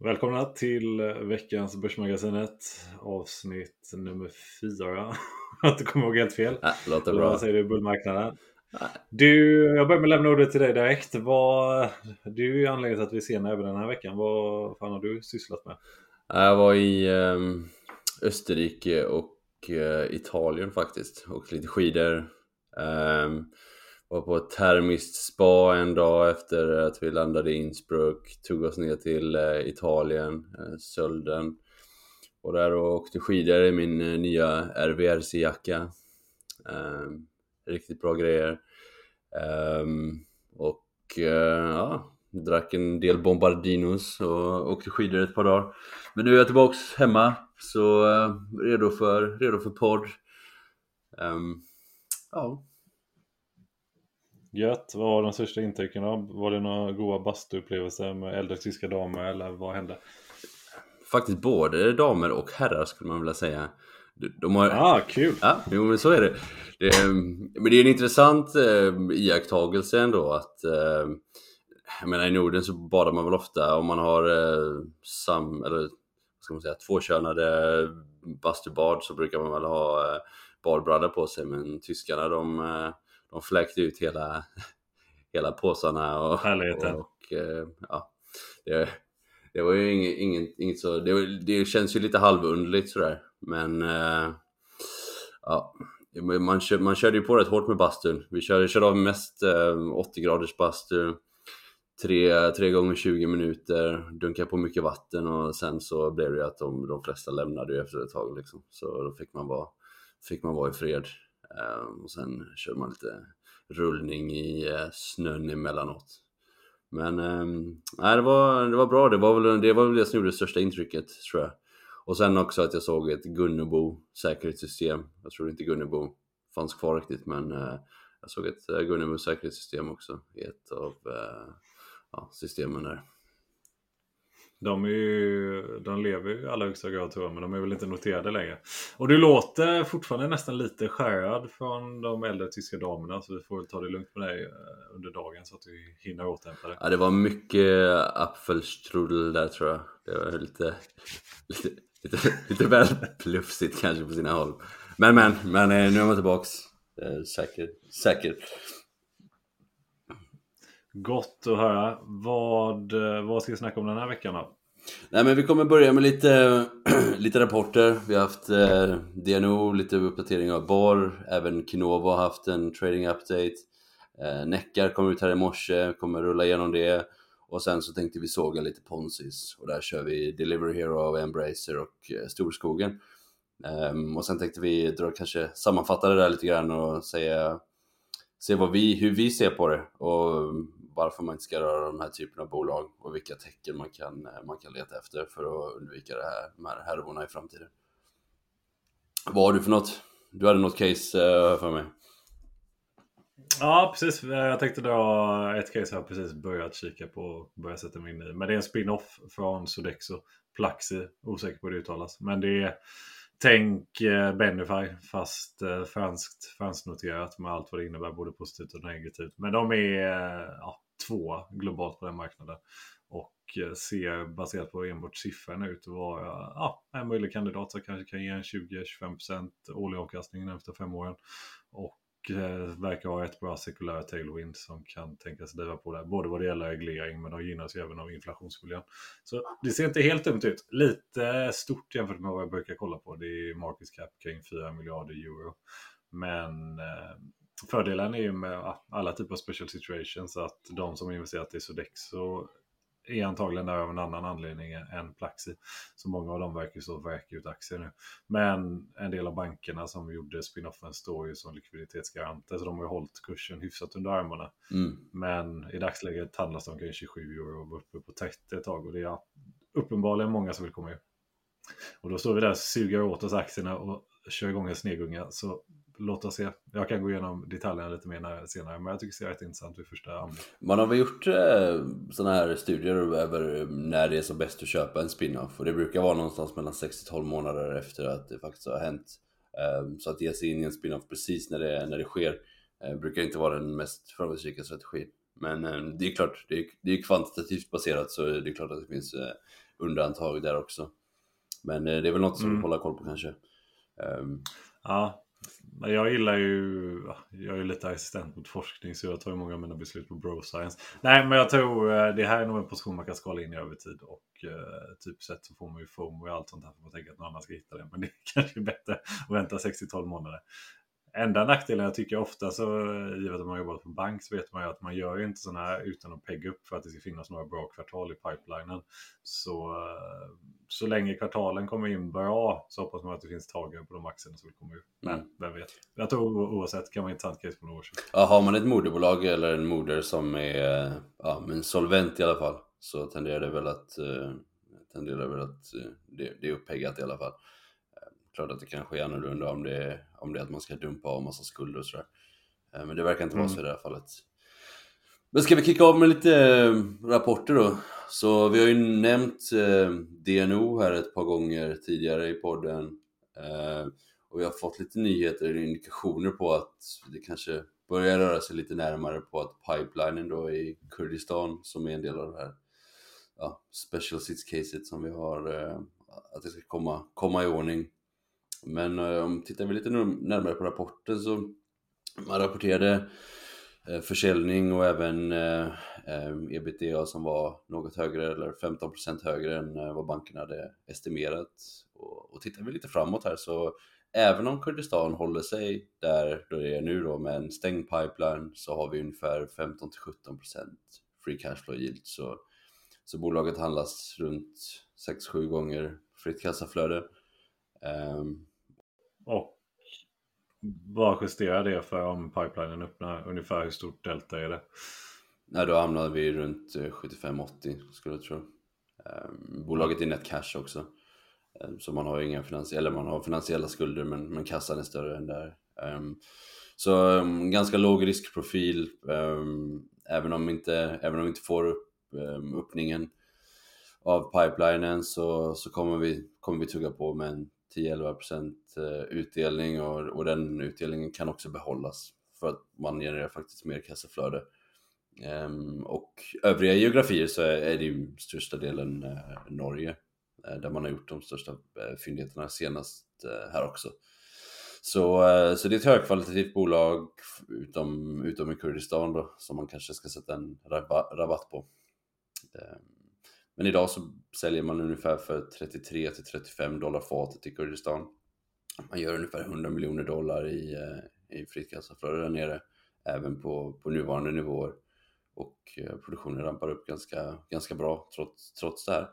Välkomna till veckans Börsmagasinet avsnitt nummer fyra. Jag inte kommer ihåg helt fel. Ja, låter bra. vad säger du? Bullmarknaden. Du, jag börjar med att lämna ordet till dig direkt. Vad, du är ju anledningen till att vi är sena även den här veckan. Vad fan har du sysslat med? Jag var i ehm, Österrike och eh, Italien faktiskt. Åkte lite skidor. Ehm, var på ett termiskt spa en dag efter att vi landade i Innsbruck. Tog oss ner till eh, Italien, eh, Sölden. Och där och åkte skidor i min eh, nya RVRC-jacka. Ehm, riktigt bra grejer. Ehm, och ja, drack en del Bombardinos och åkte skidor ett par dagar. Men nu är jag tillbaks hemma, så redo för, redo för podd. Ehm, ja, Gött. Vad var de största intrycken då? Var det några goda bastuupplevelser med äldre tyska damer eller vad hände? faktiskt både damer och herrar skulle man vilja säga. De, har, Ah, kul! Ja, jo men så är det. det men det är en intressant eh, iakttagelse ändå att eh, jag menar i Norden så badar man väl ofta om man har eh, sam, eller vad ska man säga, tvåkönade bastubad så brukar man väl ha eh, badbrallor på sig men tyskarna de, eh, de fläkte ut hela, hela påsarna och, Härligheten. och, och eh, ja, det, det var ju inget, inget, inget så, det, det känns ju lite halvunderligt sådär men eh, ja, man, kör, man körde ju på rätt hårt med bastun. Vi körde, körde av mest eh, 80 graders bastu, tre, tre gånger 20 minuter, dunkade på mycket vatten och sen så blev det ju att de, de flesta lämnade efter ett tag liksom. Så då fick man vara, fick man vara i fred. Ehm, och sen körde man lite rullning i eh, snön emellanåt. Men ehm, nej, det, var, det var bra, det var, väl, det var väl det som gjorde det största intrycket tror jag. Och sen också att jag såg ett Gunnebo säkerhetssystem. Jag tror inte Gunnebo fanns kvar riktigt men eh, jag såg ett eh, Gunnebo säkerhetssystem också i ett av ja, systemen där. De, är ju, de lever ju i allra högsta grad tror jag, men de är väl inte noterade längre. Och du låter fortfarande nästan lite skärrad från de äldre tyska damerna, så vi får väl ta det lugnt med dig eh, under dagen så att vi hinner återhämta dig. Ja, det var mycket apfelstrudel där tror jag. Det var lite, lite, lite, lite väl plufsigt kanske på sina håll. Men men, men eh, nu är man tillbaks. Eh, säkert, säkert. Gott att höra. Vad, eh, vad ska vi snacka om den här veckan då? Nej men vi kommer börja med lite, lite rapporter. Vi har haft eh, DNO, lite uppdatering av BAR, även Kinovo har haft en trading update. Eh, Neckar kom ut här i morse, kommer rulla igenom det. Och sen så tänkte vi såga lite Ponsis och där kör vi Delivery Hero Embracer och eh, Storskogen. Eh, och sen tänkte vi dra, kanske sammanfatta det där lite grann och säga se vad vi, hur vi ser på det och varför man inte ska röra de här typen av bolag och vilka tecken man kan, eh, man kan leta efter för att undvika det här, de här härvorna i framtiden. Vad har du för något? Du hade något case eh, för mig? Ja, precis. Eh, jag tänkte dra ett case jag precis börjat kika på och börjat sätta mig in i. Men det är en spin-off från Sodexo. Plaxi, osäker på hur det uttalas. Men det är Tänk Benify fast franskt, fransknoterat med allt vad det innebär både positivt och negativt. Men de är ja, två globalt på den marknaden. Och eh, ser baserat på enbart siffrorna ut att vara ja, en möjlig kandidat som kanske kan ge en 20-25% årlig avkastning efter fem åren. Och Eh, verkar ha ett bra sekulär tailwind som kan tänkas driva på det. Både vad det gäller reglering men de gynnas ju även av inflationsmiljön. Så det ser inte helt dumt ut. Lite stort jämfört med vad jag brukar kolla på. Det är market cap kring 4 miljarder euro. Men eh, fördelen är ju med alla typer av special situations att de som investerat i Sodexo är antagligen där av en annan anledning än Plaxi. Så många av dem verkar så vräka ut aktier nu. Men en del av bankerna som gjorde spinoffen står ju som likviditetsgaranter så de har ju hållit kursen hyfsat under armarna. Mm. Men i dagsläget handlas de kring 27 euro och uppe på 30 ett tag och det är uppenbarligen många som vill komma in. Och då står vi där och suger åt oss aktierna och kör igång en snegunga. Så låt oss se. Jag kan gå igenom detaljerna lite mer senare, men jag tycker det är rätt intressant vid första anblick. Man har väl gjort eh, sådana här studier över när det är som bäst att köpa en spin-off och det brukar vara någonstans mellan 6-12 månader efter att det faktiskt har hänt. Eh, så att ge sig in i en spin-off precis när det, när det sker eh, brukar inte vara den mest framgångsrika strategin. Men eh, det är klart, det är, det är kvantitativt baserat så det är klart att det finns eh, undantag där också. Men eh, det är väl något som mm. hålla koll på kanske. Um, ja, jag gillar ju, jag är lite assistent mot forskning så jag tar ju många av mina beslut på bro science. Nej men jag tror eh, det här är nog en position man kan skala in i över tid och eh, typ sett så får man ju FOMO och allt sånt här för man tänker att någon annan ska hitta det. Men det är kanske bättre att vänta 6-12 månader. Enda nackdelen jag tycker ofta så, givet att man jobbar på bank, så vet man ju att man gör inte sådana här utan att pegga upp för att det ska finnas några bra kvartal i pipelinen. Så, eh, så länge kvartalen kommer in bra så hoppas man att det finns tagen på de aktierna som vill komma ut. Men mm. vem vet? Jag tror oavsett kan vara intressant case på några år sedan. Ja, har man ett moderbolag eller en moder som är ja, men solvent i alla fall så tenderar det väl att, eh, tenderar väl att eh, det, det är uppeggat i alla fall klart att det kan ske annorlunda om det är, om det är att man ska dumpa av massa skulder och sådär. Eh, men det verkar inte vara mm. så i det här fallet. Men ska vi kicka av med lite eh, rapporter då? Så vi har ju nämnt eh, DNO här ett par gånger tidigare i podden. Och vi har fått lite nyheter och indikationer på att det kanske börjar röra sig lite närmare på att pipelinen då i Kurdistan som är en del av det här ja, special sits caset som vi har, att det ska komma, komma i ordning. Men eh, om tittar vi lite närmare på rapporten så man rapporterade eh, försäljning och även eh, ebitda som var något högre eller 15% högre än vad banken hade estimerat. Och, tittar vi lite framåt här så även om Kurdistan håller sig där det är nu då med en stängd pipeline så har vi ungefär 15-17% free cash flow yield. Så, så bolaget handlas runt 6-7 gånger fritt kassaflöde. Um, och bara justera det för om pipelinen öppnar. Ungefär hur stort delta är det? Nej, då hamnar vi runt eh, 75-80 skulle jag tro. Ehm, bolaget är net cash också. Ehm, så man har inga finansiella, man har finansiella skulder men, men kassan är större än där. Ehm, så ganska låg riskprofil. även, om inte, även om vi inte får upp öppningen av pipelinen så, så kommer, vi, kommer vi tugga på med en 10-11% eh, utdelning och, och den utdelningen kan också behållas för att man genererar faktiskt mer kassaflöde. Um, och övriga geografier så är, det ju största delen uh, Norge uh, där man har gjort de största uh, fyndigheterna senast här också. Så, så det är ett högkvalitativt bolag utom, utom i Kurdistan då som man kanske ska sätta en rabatt på. Um, men idag så säljer man ungefär för 33 till 35 dollar fatet i Kurdistan. Man gör ungefär 100 miljoner dollar i, eh, i fritt kassaflöde där nere, även på, på nuvarande nivåer. och eh, produktionen rampar upp ganska, ganska bra trots, trots det här.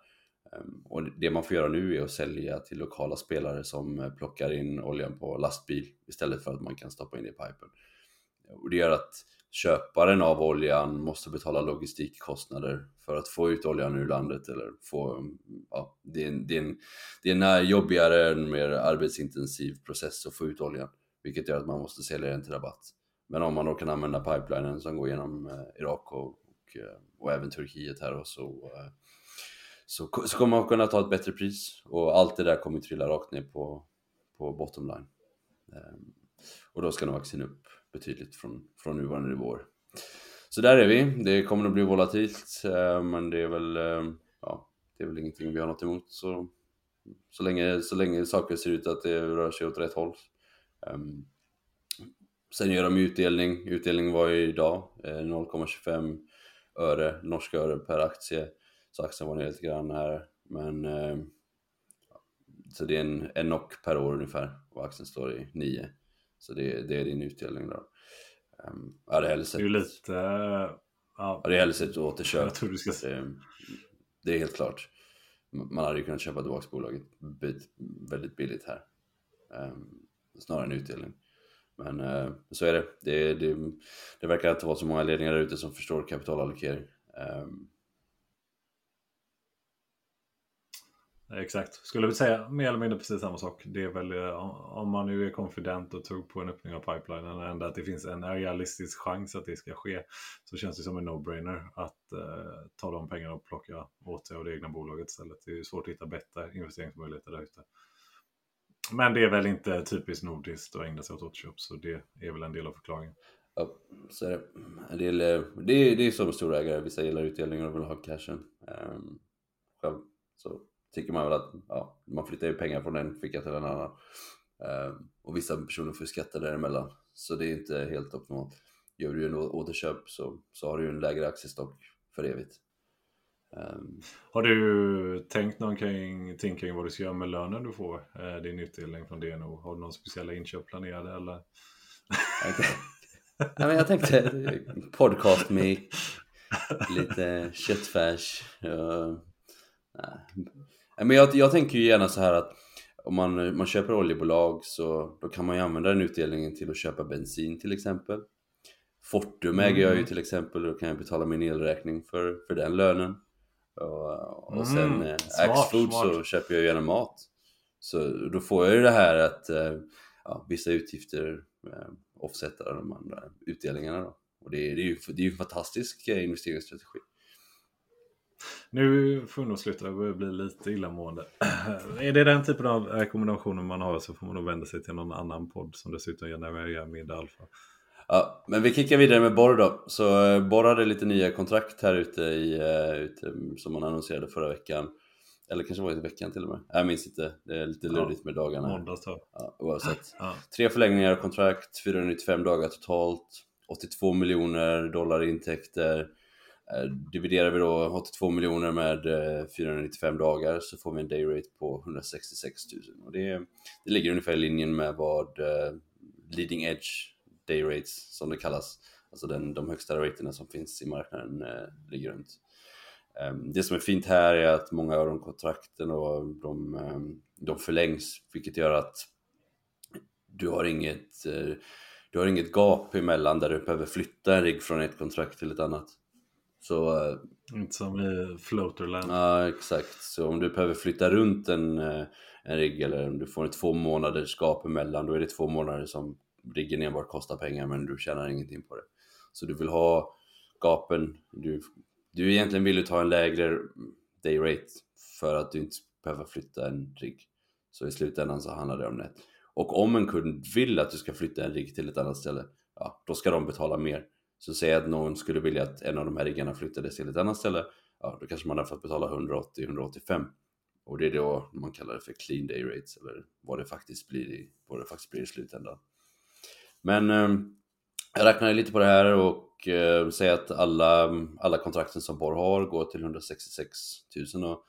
Ehm, och det man får göra nu är att sälja till lokala spelare som eh, plockar in oljan på lastbil istället för att man kan stoppa in det i pipen. Och det gör att köparen av oljan måste betala logistikkostnader för att få ut oljan ur landet eller få, ja, det är en, det är en, det är en jobbigare, en mer arbetsintensiv process att få ut oljan, vilket gör att man måste sälja den till rabatt. Men om man då kan använda pipelinen som går genom eh, Irak och, och, eh, och även Turkiet här och så, eh, så, så kommer man kunna ta ett bättre pris och allt det där kommer trilla rakt ner på, på bottom line. Ehm, och då ska nog aktien upp betydligt från, från nuvarande nivåer. Så där är vi. Det kommer att bli volatilt, eh, men det är väl, eh, ja, det är väl ingenting vi har något emot. Så, så, länge, så länge saker ser ut att det rör sig åt rätt håll. Ehm, sen gör de utdelning. Utdelningen var ju idag eh, 0,25 öre, norska öre per aktie. Så aktien var ner lite grann här. Men så det är en, en knock per år ungefär och aktien står i 9. Så det, det är din utdelning då. Um, jag hade hellre sett... Det är lite... Ja. Jag hade hellre sett återköp. Jag tror du ska... Det, det är helt klart. Man hade ju kunnat köpa tillbaka bolaget väldigt billigt här. Um, snarare än utdelning. Men eh, så är det. Det, det. det verkar inte vara så många ledningar där ute som förstår kapitalallokering. Eh. Exakt, skulle vi säga mer eller mindre precis samma sak. Det är väl eh, om man nu är konfident och tror på en öppning av pipelinen och ändå att det finns en realistisk chans att det ska ske så känns det som en no-brainer att eh, ta de pengarna och plocka åt sig av det egna bolaget istället. Det är svårt att hitta bättre investeringsmöjligheter där ute. Men det är väl inte typiskt nordiskt att ägna sig åt återköp, så det är väl en del av förklaringen. Ja, så är det. En del, eh, det, är, det är som storägare, vissa gillar utdelningar och vill ha cashen. Um, själv så tycker man väl att ja, man flyttar ju pengar från en ficka till en annan. Um, och vissa personer får skatta däremellan, så det är inte helt optimalt. Gör du en återköp så, så har du ju en lägre aktiestock för evigt. Um, har du tänkt någonting kring vad du ska göra med lönen du får? Eh, din utdelning från DNO? Har du någon speciella inköp planerade eller? ja, men jag tänkte podcast med lite köttfärs. Uh, men jag, jag tänker ju gärna så här att om man, man köper oljebolag så då kan man ju använda den utdelningen till att köpa bensin till exempel. Fortum äger jag ju mm. till exempel och då kan jag betala min elräkning för, för den lönen. Och, och sen mm, eh, Axfood så köper jag gärna mat. Så då får jag ju det här att eh, ja, vissa utgifter eh, offsätter de andra utdelningarna då. Och det, är, det är ju det är en fantastisk eh, investeringsstrategi. Nu får vi nog sluta, det börjar bli lite illamående. är det den typen av rekommendationer man har så får man nog vända sig till någon annan podd som dessutom genererar middag alfa. Ja, men vi kickar vidare med Borr då. Så eh, Borr hade lite nya kontrakt här ute, i, uh, ute som man annonserade förra veckan. Eller kanske var det i veckan till och med. Jag minns inte, det är lite lurigt med dagarna. Måndags ja, Oavsett. Ja. Tre förlängningar av kontrakt, 495 dagar totalt, 82 miljoner dollar i intäkter. Eh, dividerar vi då 82 miljoner med eh, 495 dagar så får vi en dayrate på 166 000. Och det, det ligger ungefär i linjen med vad eh, leading edge day rates som det kallas. Alltså den, de högsta raterna som finns i marknaden eh, ligger runt. Um, det som är fint här är att många av de kontrakten och de, um, de förlängs, vilket gör att du har inget uh, du har inget gap emellan där du behöver flytta en rigg från ett kontrakt till ett annat. Så, uh, Inte som i Floaterland. Ja, exakt. Så om du behöver flytta runt en, uh, en rigg eller om du får ett två månaders gap emellan, då är det två månader som riggen enbart kostar pengar men du tjänar ingenting på det. Så du vill ha gapen, du, du egentligen vill du ta en lägre day rate för att du inte behöver flytta en rigg. Så i slutändan så handlar det om det. Och om en kund vill att du ska flytta en rigg till ett annat ställe, ja, då ska de betala mer. Så säg att någon skulle vilja att en av de här riggarna flyttades till ett annat ställe, ja, då kanske man har fått betala 180-185. Och det är då man kallar det för clean day rates, eller vad det faktiskt blir i, vad det faktiskt blir i slutändan. Men eh, jag räknade lite på det här och eh, säger att alla, alla kontrakten som Borr har går till 166 000 och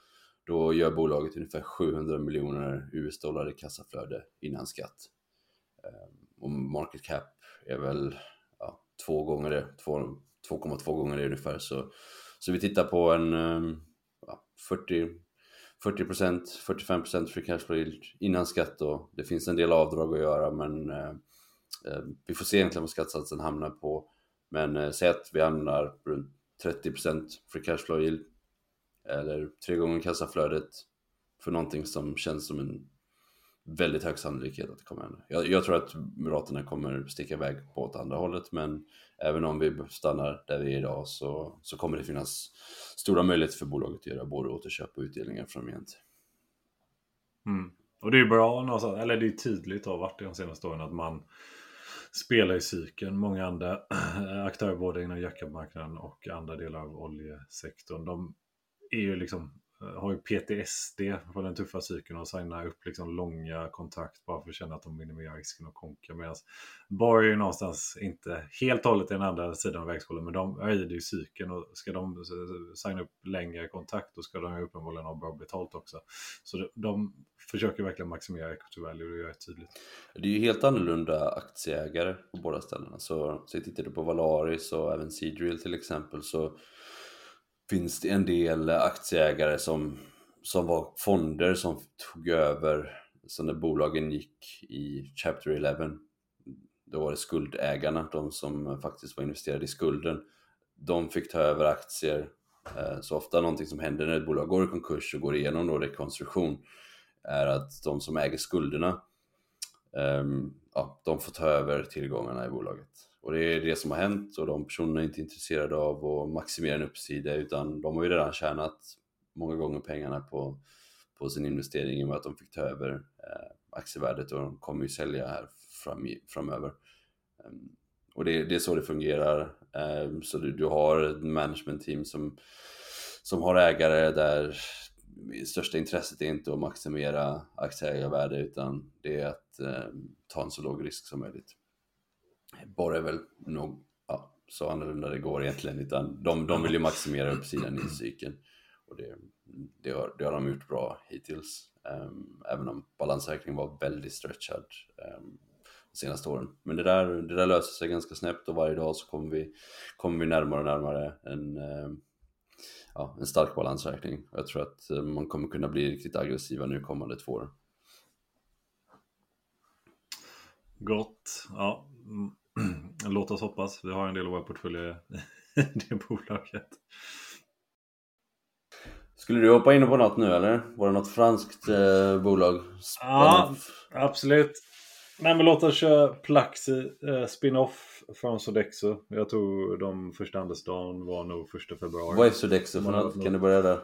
då gör bolaget ungefär 700 miljoner US-dollar i kassaflöde innan skatt. Eh, och market cap är väl två gånger det, 2,2 gånger det ungefär. Så, så vi tittar på en eh, ja, 40 40%, 45% free cash flow innan skatt då. Det finns en del avdrag att göra men eh, eh, vi får se egentligen vad skattesatsen hamnar på. Men eh, säg att vi hamnar runt 30% free cash flow yield eller tre gånger kassaflödet för någonting som känns som en väldigt hög sannolikhet att det kommer hända. Jag, jag, tror att Moderaterna kommer sticka iväg på åt andra hållet men även om vi stannar där vi är idag så, så kommer det finnas stora möjligheter för bolaget att göra både återköp och utdelningar framgent. Mm. Och det är bra någonstans, eller det är tydligt har varit de senaste åren att man spelar i cykeln. Många andra aktörer både inom jackmarknaden och andra delar av oljesektorn. De är ju liksom Eh, har ju PTSD på den tuffa cykeln och signar upp liksom långa kontrakt bara för att känna att de minimerar risken att konka. Medan Borg är ju någonstans inte helt och hållet i den andra sidan av vägskålen men de rider ju cykeln och ska de signa upp längre kontrakt då ska de ju uppenbarligen ha bra betalt också. Så de försöker verkligen maximera equity value och det är tydligt. Det är ju helt annorlunda aktieägare på båda ställena. Så, så tittar du på Valaris och även Seadrill till exempel så finns det en del aktieägare som, som var fonder som tog över så när bolagen gick i Chapter 11 då var det skuldägarna, de som faktiskt var investerade i skulden. De fick ta över aktier eh, så ofta någonting som händer när ett bolag går i konkurs och går igenom då rekonstruktion är att de som äger skulderna ehm, ja, de får ta över tillgångarna i bolaget och det är det som har hänt och de personerna är inte intresserade av att maximera en uppsida utan de har ju redan tjänat många gånger pengarna på, på sin investering i och med att de fick ta över eh, aktievärdet och de kommer ju sälja här fram, framöver. Um, och det, det, är så det fungerar. Um, så du, du har ett management team som, som har ägare där största intresset är inte att maximera aktieägarvärde utan det är att um, ta en så låg risk som möjligt. Borr är väl nog ja, så annorlunda det går egentligen, utan de, de vill ju maximera uppsidan i cykeln. Och det, det, har, det har de gjort bra hittills, um, även om balansräkningen var väldigt stretchad um, de senaste åren. Men det där, det där löser sig ganska snabbt och varje dag så kommer vi, kommer vi närmare och närmare en, um, ja, en stark balansräkning. Och jag tror att eh, man kommer kunna bli riktigt aggressiva nu kommande två åren. Gott. Ja. Låt oss hoppas. Vi har en del av våra portföljer i det bolaget. Skulle du hoppa in på något nu eller? Var det något franskt eh, bolag? Ja, absolut. Nej men låt oss köra Plaxi eh, spin-off från Sodexo. Jag tror de första handelsdagen var nog första februari. Vad är Sodexo för något? Kan du börja där?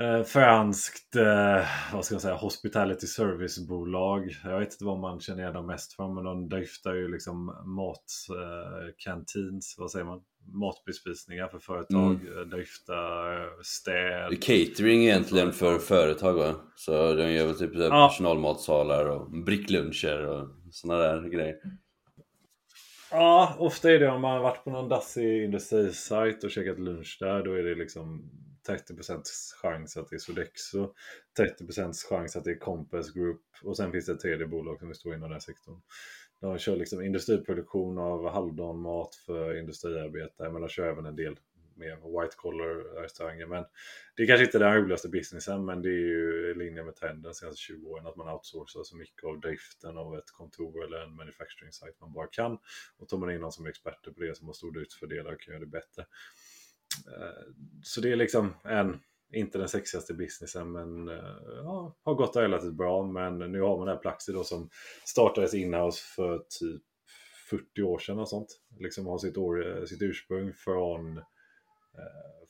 Eh, franskt, eh, vad ska jag säga, hospitality servicebolag. Jag vet inte vad man känner igen dem mest från, men de driftar ju liksom matcantins, eh, vad säger man? Matbespisningar för företag, mm. Eh, driftar städ. Catering egentligen för företag va? Så de gör väl typ ja. personalmatsalar och brickluncher och sådana där grejer. Ja, ofta är det om man har varit på någon dassig industrisajt och käkat lunch där, då är det liksom 30% chans att det är Sodexo, 30% chans att det är Compass Group och sen finns det ett tredje bolag som står inom den sektorn. De kör liksom industriproduktion av halvdanmat för industriarbetare men de kör även en del mer white collar restauranger. Men det är kanske inte den roligaste businessen men det är ju i linje med trenden de senaste 20 åren att man outsourcar så mycket av driften av ett kontor eller en manufacturing site man bara kan. Och tar man in någon som är experter på det som har stordriftsfördelar och kan göra det bättre. Eh, så det är liksom en, inte den sexigaste businessen men eh, ja, har gått relativt bra. Men nu har man den här Plaxi då som startades inhouse för typ 40 år sedan och sånt. Liksom har sitt, år, sitt ursprung från eh,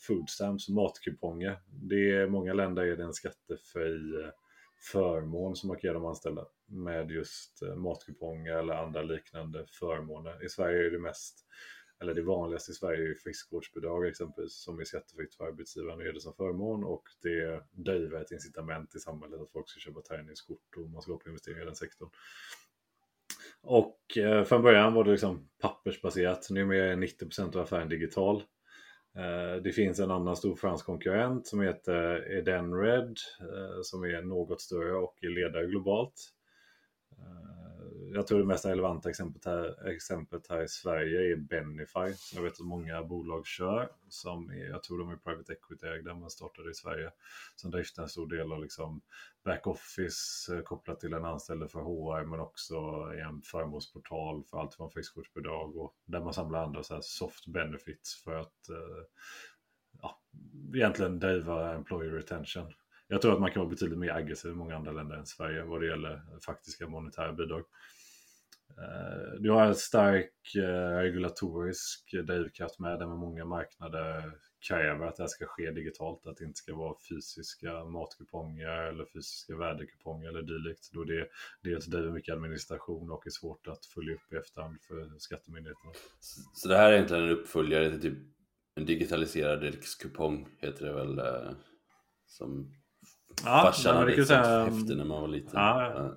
food stamps, matkuponger. Det är många länder är det en skattefri eh, förmån som man kan ge de anställda med just matkuponger eller andra liknande förmåner. I Sverige är det mest eller det vanligaste i Sverige är ju friskvårdsbidrag exempelvis som är skattefritt för arbetsgivaren och är det som förmån och det driver ett incitament i samhället att folk ska köpa träningskort och man ska upp investera i den sektorn. Och eh, från början var det liksom pappersbaserat, numera är 90% av affären digital. Eh, det finns en annan stor fransk konkurrent som heter Edenred eh, som är något större och är ledare globalt. Eh, jag tror det mest relevanta exemplet här, exemplet här i Sverige är Benify. Som jag vet att många bolag kör. Som är, jag tror de är private equity-ägda men startade i Sverige. Som driftar en stor del av liksom backoffice eh, kopplat till en anställd för HR men också en förmånsportal för allt från friskvårdsbidrag och där man samlar andra så här soft benefits för att eh, ja, egentligen driva employer retention. Jag tror att man kan vara betydligt mer aggressiv i många andra länder än Sverige vad det gäller faktiska monetära bidrag. Eh, du har en stark eh, regulatorisk drivkraft med där med många marknader kräver att det här ska ske digitalt, att det inte ska vara fysiska matkuponger eller fysiska värdekuponger eller dylikt. Då det dels driver mycket administration och är svårt att följa upp i efterhand för skattemyndigheterna. Så det här är egentligen en uppföljare till typ en digitaliserad rikskupong heter det väl? Eh, som ja, farsan hade som häfte när man var liten. Ja.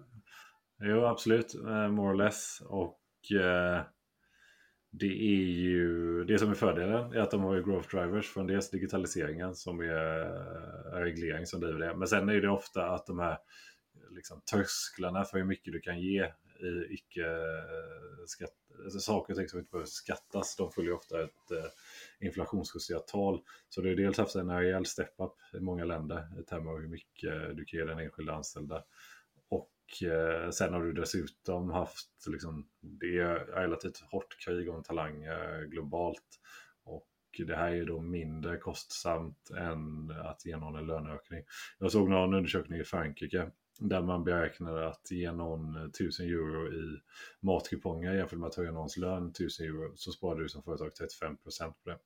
Jo, absolut. Eh, more or less. Och eh, det är ju det som är fördelen är att de har ju growth drivers från dels digitaliseringen som eh, är reglering som driver det. Men sen är det ofta att de här liksom, trösklarna för hur mycket du kan ge i icke skatt, alltså saker och ting som inte behöver skattas. De följer ofta ett inflationsjusterat tal. Så det är dels haft en rejäl step-up i många länder i termer av hur mycket du kan ge den enskilda anställda. Och eh, sen har du dessutom haft, liksom, det är relativt hårt krig om talanger globalt. Och det här är då mindre kostsamt än att ge någon en löneökning. Jag såg någon undersökning i Frankrike där man beräknade att ge någon 1000 euro i matkuponger jämfört med att höja någons lön 1000 euro så sparar du som företag 35% på det.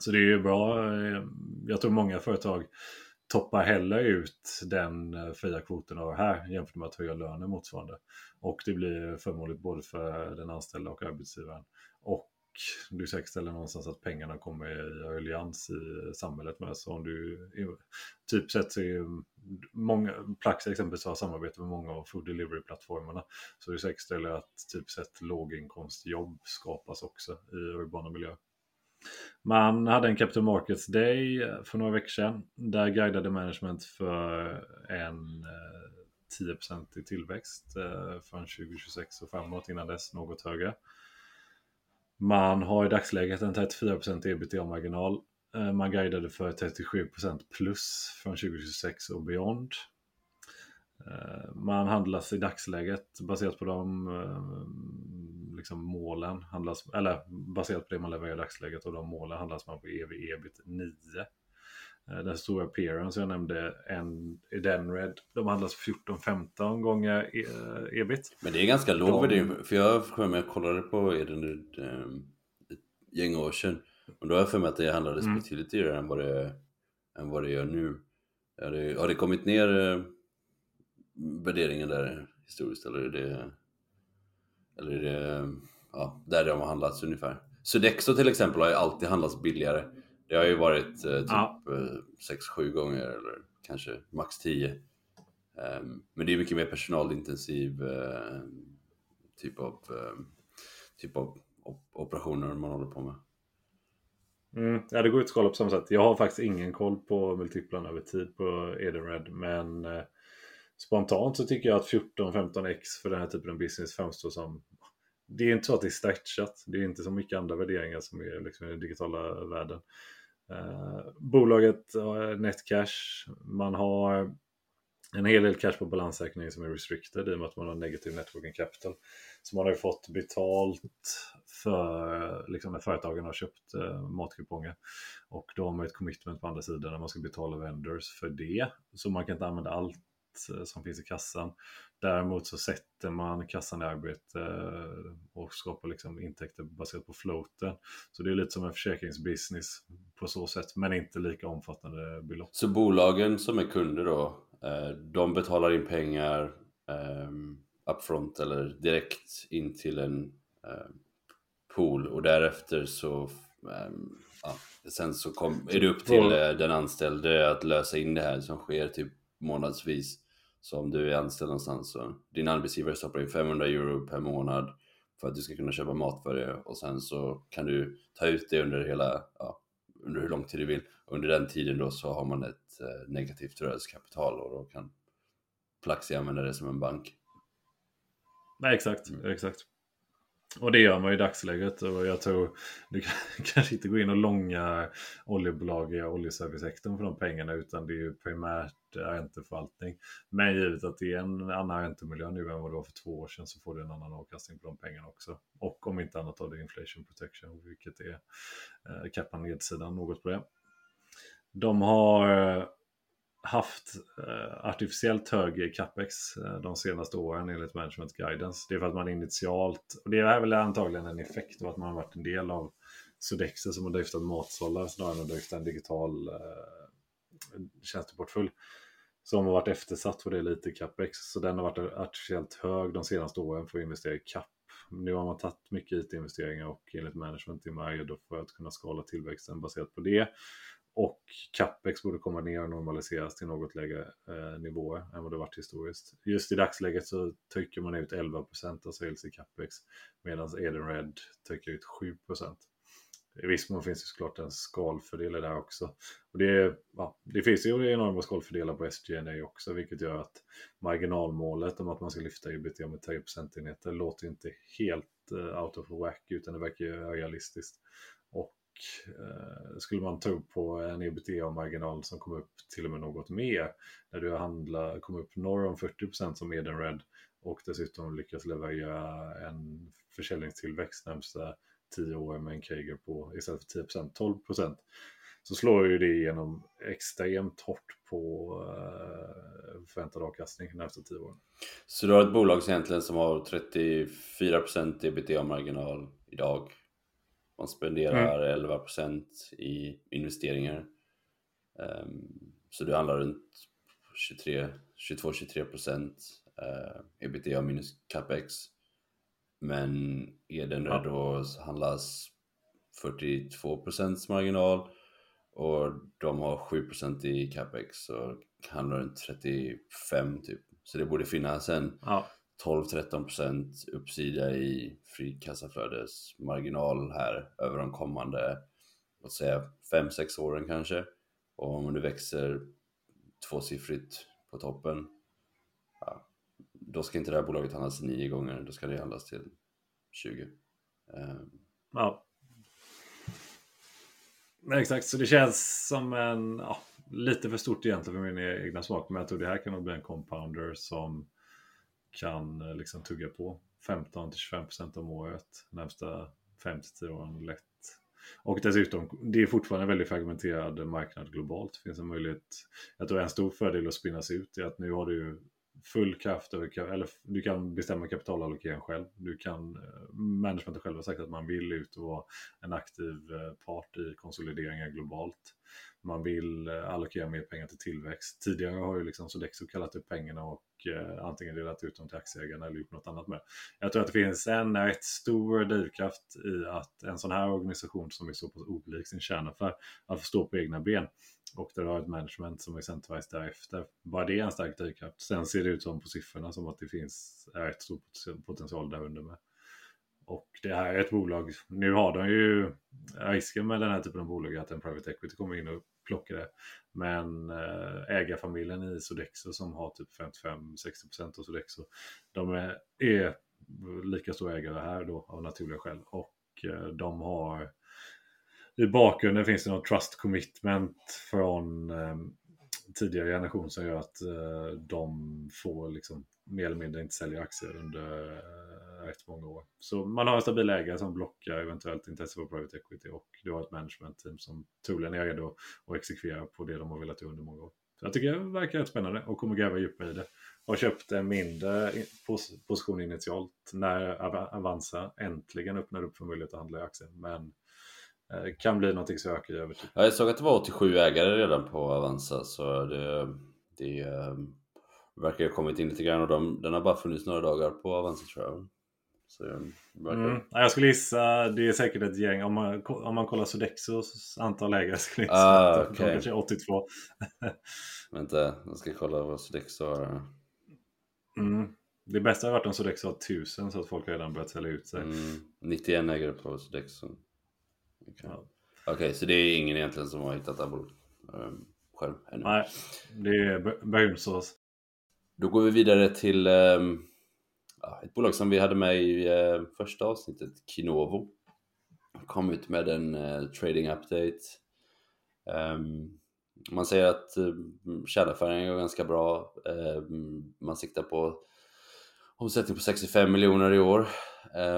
Så det är ju bra. Eh, jag tror många företag toppar heller ut den eh, fria kvoten av här jämfört med att höja lönen motsvarande. Och det blir förmånligt både för den anställda och arbetsgivaren. Och du säkerställer någonstans att pengarna kommer i allians i samhället med. Så om du typ sett så är många, Plax exempelvis har samarbete med många av food delivery-plattformarna. Så du säkerställer att typ sett låginkomstjobb skapas också i urbana miljöer. Man hade en Capital Markets Day för några veckor sedan. Där guidade management för en eh, 10% i tillväxt eh, från 2026 och framåt innan dess något högre. Man har i dagsläget en 34% ebitda-marginal. Eh, man guidade för 37% plus från 2026 och beyond. Man handlas i dagsläget baserat på de liksom målen handlas, eller baserat på det man levererar i dagsläget och de målen handlas man på EV ebit 9. Eh, den stora appearance jag nämnde, en Edenred, de handlas 14-15 gånger eh, ebit. Men det är ganska låg värdering, för jag för mig jag kollade på Edenred um, ett gäng år sedan. Och då har jag för mig att det handlades mm. betydligt dyrare än vad det, än vad det gör nu. Har det, har det kommit ner uh, värderingen där historiskt eller är det eller ja, där de har handlats ungefär. Sodexo till exempel har ju alltid handlats billigare. Det har ju varit eh, typ ja. 6-7 eh, gånger eller kanske max 10. Um, ehm, men det är mycket mer personalintensiv uh, typ av, uh, typ av op operationer man håller på med. Mm, ja, det går ut skala på samma sätt. Jag har faktiskt ingen koll på multiplarna över tid på Edenred, men spontant så tycker jag att 14-15x för den här typen av business framstår som det är inte så att det är stretchat. Det är inte så mycket andra värderingar som är liksom i den digitala världen. Eh, bolaget har netcash. Man har en hel del cash på balansräkningen som är restricted i och med att man har negativ networking capital. Så man har ju fått betalt för liksom när företagen har köpt eh, matkuponger. Och då har man ett commitment på andra sidan när man ska betala vendors för det. Så man kan inte använda allt som finns i kassan. Däremot så sätter man kassan i arbete eh, och skapar liksom intäkter baserat på floaten. Så det är lite som en försäkringsbusiness på så sätt, men inte lika omfattande belopp. Så bolagen som är kunder då, eh, de betalar in pengar upfront eller direkt in till en pool och därefter så ja, sen så kom, är det upp till den anställde att lösa in det här som sker typ månadsvis. Så om du är anställd någonstans så din arbetsgivare stoppar in 500 euro per månad för att du ska kunna köpa mat för det och sen så kan du ta ut det under hela, ja, under hur lång tid du vill. Under den tiden då så har man ett eh, negativt rörelsekapital och då kan Plaxi använda det som en bank. Nej, exakt, mm. exakt. Och det gör man i dagsläget och jag tror du kanske inte går in och långa oljebolag i oljeservicesektorn för de pengarna utan det är ju primärt Eh, ränteförvaltning. Men givet att det är en annan räntemiljö nu än vad det var för två år sedan så får du en annan avkastning på de pengarna också. Och om inte annat har du inflation protection vilket är eh, kappar nedsidan något på det. De har eh, haft eh, artificiellt hög capex eh, de senaste åren enligt management guidance. Det är för att man initialt, och det är väl antagligen en effekt av att man har varit en del av Sodexo som har driftat matsalar snarare än att drifta en digital eh, tjänsteportfölj. Som har varit eftersatt och det lite capex. Så den har varit artificiellt hög de senaste åren för att investera i cap. Nu har man tagit mycket IT-investeringar och enligt management i maj då för att kunna skala tillväxten baserat på det. Och capex borde komma ner och normaliseras till något lägre eh, nivåer än vad det varit historiskt. Just i dagsläget så trycker man ut 11% av sales i capex medan Edenred trycker ut 7%. I viss mån finns det såklart en skalfördel i det här också. Och det, ja, det finns ju enorma skalfördelar på SGNA också, vilket gör att marginalmålet om att man ska lyfta ebitda med 3 procentenheter låter inte helt uh, out of whack, utan det verkar ju realistiskt. Och uh, skulle man ta upp på en ebitda-marginal som kommer upp till och med något mer när du handlar, upp norr om 40% som Edenred och dessutom lyckas leverera en försäljningstillväxt närmsta 10 år med en Kager på istället för 10% 12% så slår ju det igenom extremt hårt på uh, förväntad avkastning närmsta 10 åren. Så du har ett bolag egentligen som har 34% ebitda-marginal idag man spenderar mm. 11% i investeringar. Um, så det handlar runt 22-23% uh, ebitda minus capex. Men Edenred då handlas 42% marginal och de har 7% i capex så handlar runt 35 typ. Så det borde finnas en ja. 12-13% uppsida i fri kassaflödesmarginal här över de kommande, låt säga 5-6 åren kanske. Och om det växer tvåsiffrigt på toppen, då ska inte det här bolaget handlas nio gånger, då ska det handlas till 20. Um. Ehm. Ja. Exakt, så det känns som en, ja, lite för stort egentligen för min e-, egna smak, men jag tror det här kan nog bli en compounder som kan eh, liksom tugga på 15-25% om året närmsta 5-10 åren lätt. Och dessutom, det är fortfarande en väldigt fragmenterad marknad globalt. Det finns en möjlighet, jag tror en stor fördel att spinnas ut är att nu har du full kraft över, eller du kan bestämma kapitalallokering själv. Du kan, eh, managementet själv har sagt att man vill ut och vara en aktiv eh, part i konsolideringar globalt. Man vill eh, allokera mer pengar till tillväxt. Tidigare har ju liksom Sodexo kallat upp pengarna och eh, antingen delat ut dem till aktieägarna eller gjort något annat med. Jag tror att det finns en eh, rätt stor drivkraft i att en sån här organisation som är så pass olik sin kärnaffär att få stå på egna ben och där du har ett management som är centralized därefter. Bara det är en stark drivkraft. Sen ser det ut som på siffrorna som att det finns rätt stor potential där under med. Och det här är ett bolag, nu har de ju risken med den här typen av bolag att en private equity kommer in och plockar det. Men eh, ägarfamiljen i Sodexo som har typ 55-60% av Sodexo, de är, är lika stora ägare här då av naturliga skäl. Och eh, de har i bakgrunden finns det något trust commitment från eh, tidigare generation som gör att eh, de får liksom mer eller mindre inte sälja aktier under eh, rätt många år. Så man har en stabil ägare som blockar eventuellt intresse för private equity och du har ett management team som troligen är redo att exekvera på det de har velat göra under många år. Så jag tycker det verkar rätt spännande och kommer gräva djupare i det. Har köpt en mindre position initialt när Avanza äntligen öppnade upp för möjlighet att handla i aktier. Men kan bli någonting som ökar över tid. Jag såg att det var 87 ägare redan på Avanza så det, det um verkar ha kommit in lite grann och de, den har bara funnits några dagar på Avanza tror jag. Så verkar... mm. Jag skulle gissa, det är säkert ett gäng, om man, om man kollar Sodexos antal ägare skulle jag gissa ah, att okay. kanske 82. Vänta, jag ska kolla vad Sodexo har. Mm. Det bästa har varit om Sodexo har 1000 så att folk redan börjat sälja ut sig. Mm. 91 ägare på Sodexo. Okej, okay. ja. okay, så det är ingen egentligen som har hittat det um, själv ännu? Nej, det är Bernsås. Då går vi vidare till um, ett bolag som vi hade med i eh, första avsnittet, Kinovo, kom ut med en eh, trading update. Um, man säger att uh, kärnaffären går ganska bra. Uh, man siktar på omsättning på 65 miljoner i år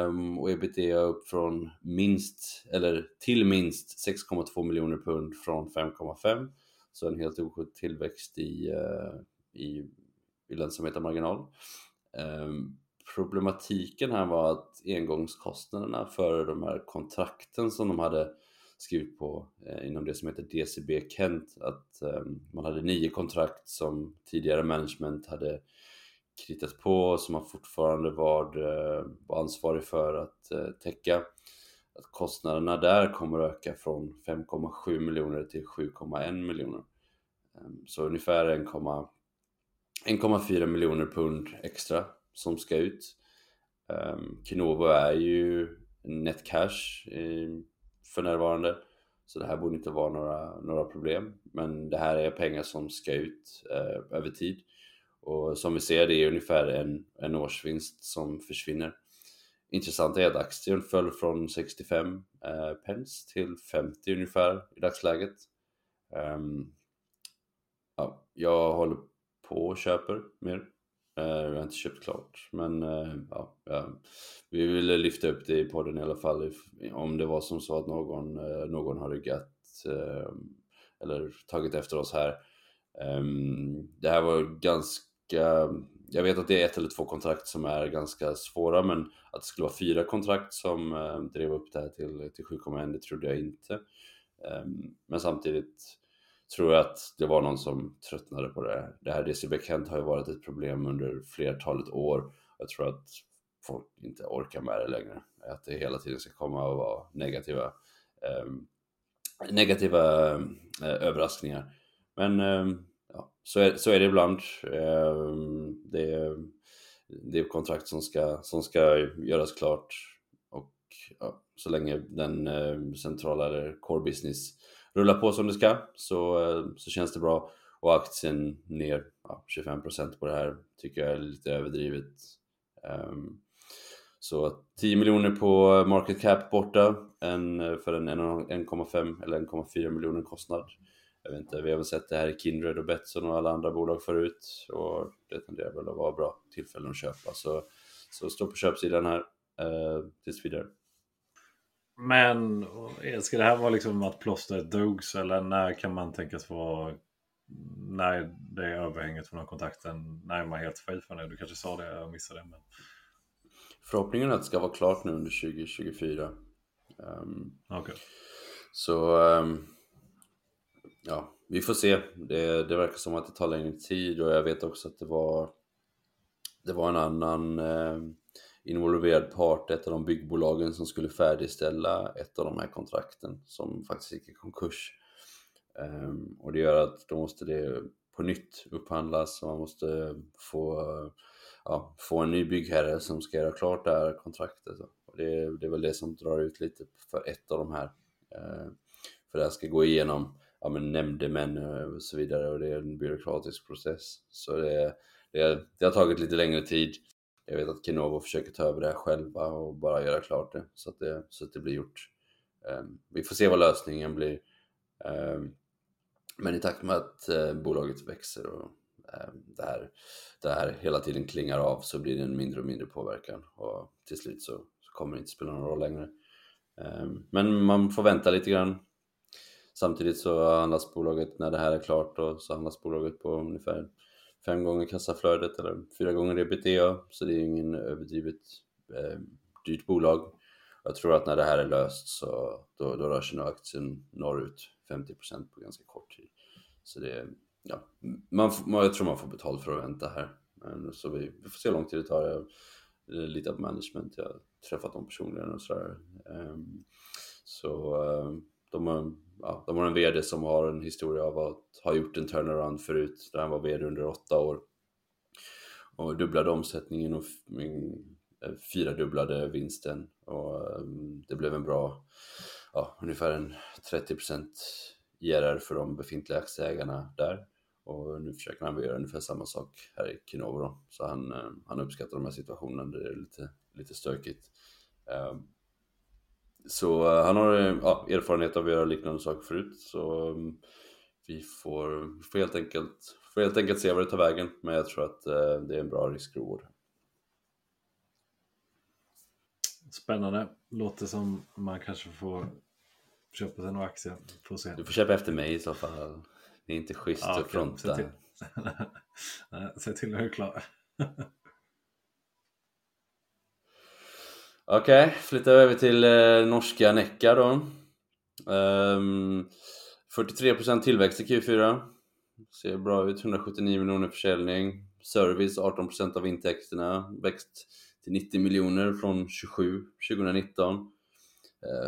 um, och ebitda upp från minst, eller till minst 6,2 miljoner pund från 5,5. Så en helt oskyldig tillväxt i, uh, i, i lönsamhet och marginal. Um, ehm, problematiken här var att engångskostnaderna för de här kontrakten som de hade skrivit på eh, inom det som heter DCB Kent att eh, man hade nio kontrakt som tidigare management hade kritat på som man fortfarande var, eh, var ansvarig för att eh, täcka. Att kostnaderna där kommer att öka från 5,7 miljoner till 7,1 miljoner. Ehm, så ungefär 1,4 miljoner pund extra som ska ut. Ehm, Kinovo är ju net cash ehm, för närvarande. Så det här borde inte vara några, några problem. Men det här är pengar som ska ut eh, över tid. Och som vi ser det är ungefär en, en årsvinst som försvinner. Intressant är att aktien föll från 65 eh, pence till 50 ungefär i dagsläget. Um, ja, jag håller på och köper mer. Uh, jag har inte köpt klart, men uh, ja, ja, vi ville lyfta upp det i podden i alla fall om det var som så att någon, uh, någon har ryggat eller tagit efter oss här. Um, det här var ganska, Ehm, jag vet att det är ett eller två kontrakt som är ganska svåra, men att det skulle vara fyra kontrakt som ehm, drev upp det här till, till 7,1 det trodde jag inte. Ehm, men samtidigt tror jag att det var någon som tröttnade på det. Det här DCB Kent har ju varit ett problem under flertalet år. Jag tror att folk inte orkar med det längre. Att det hela tiden ska komma och vara negativa, eh, negativa eh, överraskningar. Men eh, så, är, så är det ibland. Ehm, det, är, det är kontrakt som ska, som ska göras klart och ja, så länge den eh, centrala eller core business rullar på som det ska så, eh, så känns det bra. Och aktien ner ja, 25% på det här tycker jag är lite överdrivet. Ehm, så 10 miljoner på market cap borta en, för en 1,5 eller 1,4 miljoner kostnad. Jag vet inte, vi har väl sett det här i Kindred och Betsson och alla andra bolag förut och det tenderar väl att vara bra tillfällen att köpa. Så, så stå på köpsidan här eh, tills vidare. Men ska det här vara liksom att plåstret drogs eller när kan man tänkas vara när det är överhänget från kontakten, när är man helt fri från det? Du kanske sa det, jag missade det. Men... Förhoppningen är att det ska vara klart nu under 2024. Um, okay. Så um, ja, vi får se. Det, det verkar som att det tar längre tid och jag vet också att det var det var en annan eh, involverad part, ett av de byggbolagen som skulle färdigställa ett av de här kontrakten som faktiskt gick i konkurs. Um, och det gör att då måste det på nytt upphandlas och man måste få, ja, få en ny byggherre som ska göra klart det här kontraktet. Och det, det är väl det som drar ut lite för ett av de här. Uh, för det här ska gå igenom ja, men nämndemän eh, och så vidare och det är en byråkratisk process. Så det, det, det har tagit lite längre tid. Jag vet att Kenovo försöker ta över det här själva och bara göra klart det så att det, så att det blir gjort. Um, vi får se vad lösningen blir. Um, men i takt med att uh, bolaget växer och um, det, här, det här hela tiden klingar av så blir det en mindre och mindre påverkan och till slut så, så kommer det inte spela någon roll längre. men man får vänta lite grann. Samtidigt så handlas bolaget, när det här är klart, och så handlas bolaget på ungefär fem gånger kassaflödet eller fyra gånger ebitda så det är ingen överdrivet eh, dyrt bolag. Jag tror att när det här är löst så då, då rör sig nog aktien norrut 50% på ganska kort tid. Så det, ja, man, jag tror man får betalt för att vänta här. Men, så vi, vi får se hur lång tid det tar. Jag eh, litar på management, jag har träffat dem personligen och sådär. Um, så um, de har, ja, de har en VD som har en historia av att ha gjort en turnaround förut, där han var VD under åtta år. Och dubblade omsättningen och eh, fyradubblade vinsten. Och um, det blev en bra, ja, ungefär en 30% IRR för de befintliga aktieägarna där. Och nu försöker han göra ungefär samma sak här i Kinovo då. Så han, eh, han uppskattar de här situationerna där det är lite, lite stökigt. Ehm, så eh, han har ja, erfarenhet av att göra liknande saker förut. Så mm, vi får, får, helt enkelt, får helt enkelt se vad det tar vägen. Men jag tror att det är en bra risk-reward. Spännande. Låter som man kanske får köpa sig några aktier. Får se. Du får köpa efter mig i så fall. Det är inte schysst ja, att fronta. Se till, Nej, se till att du är klar. Okej, okay, flyttar över till eh, norska Necka då. Ehm, um, 43% tillväxt i Q4. Ser bra ut, 179 miljoner försäljning. Service 18% av intäkterna. Växt till 90 miljoner från 27 2019.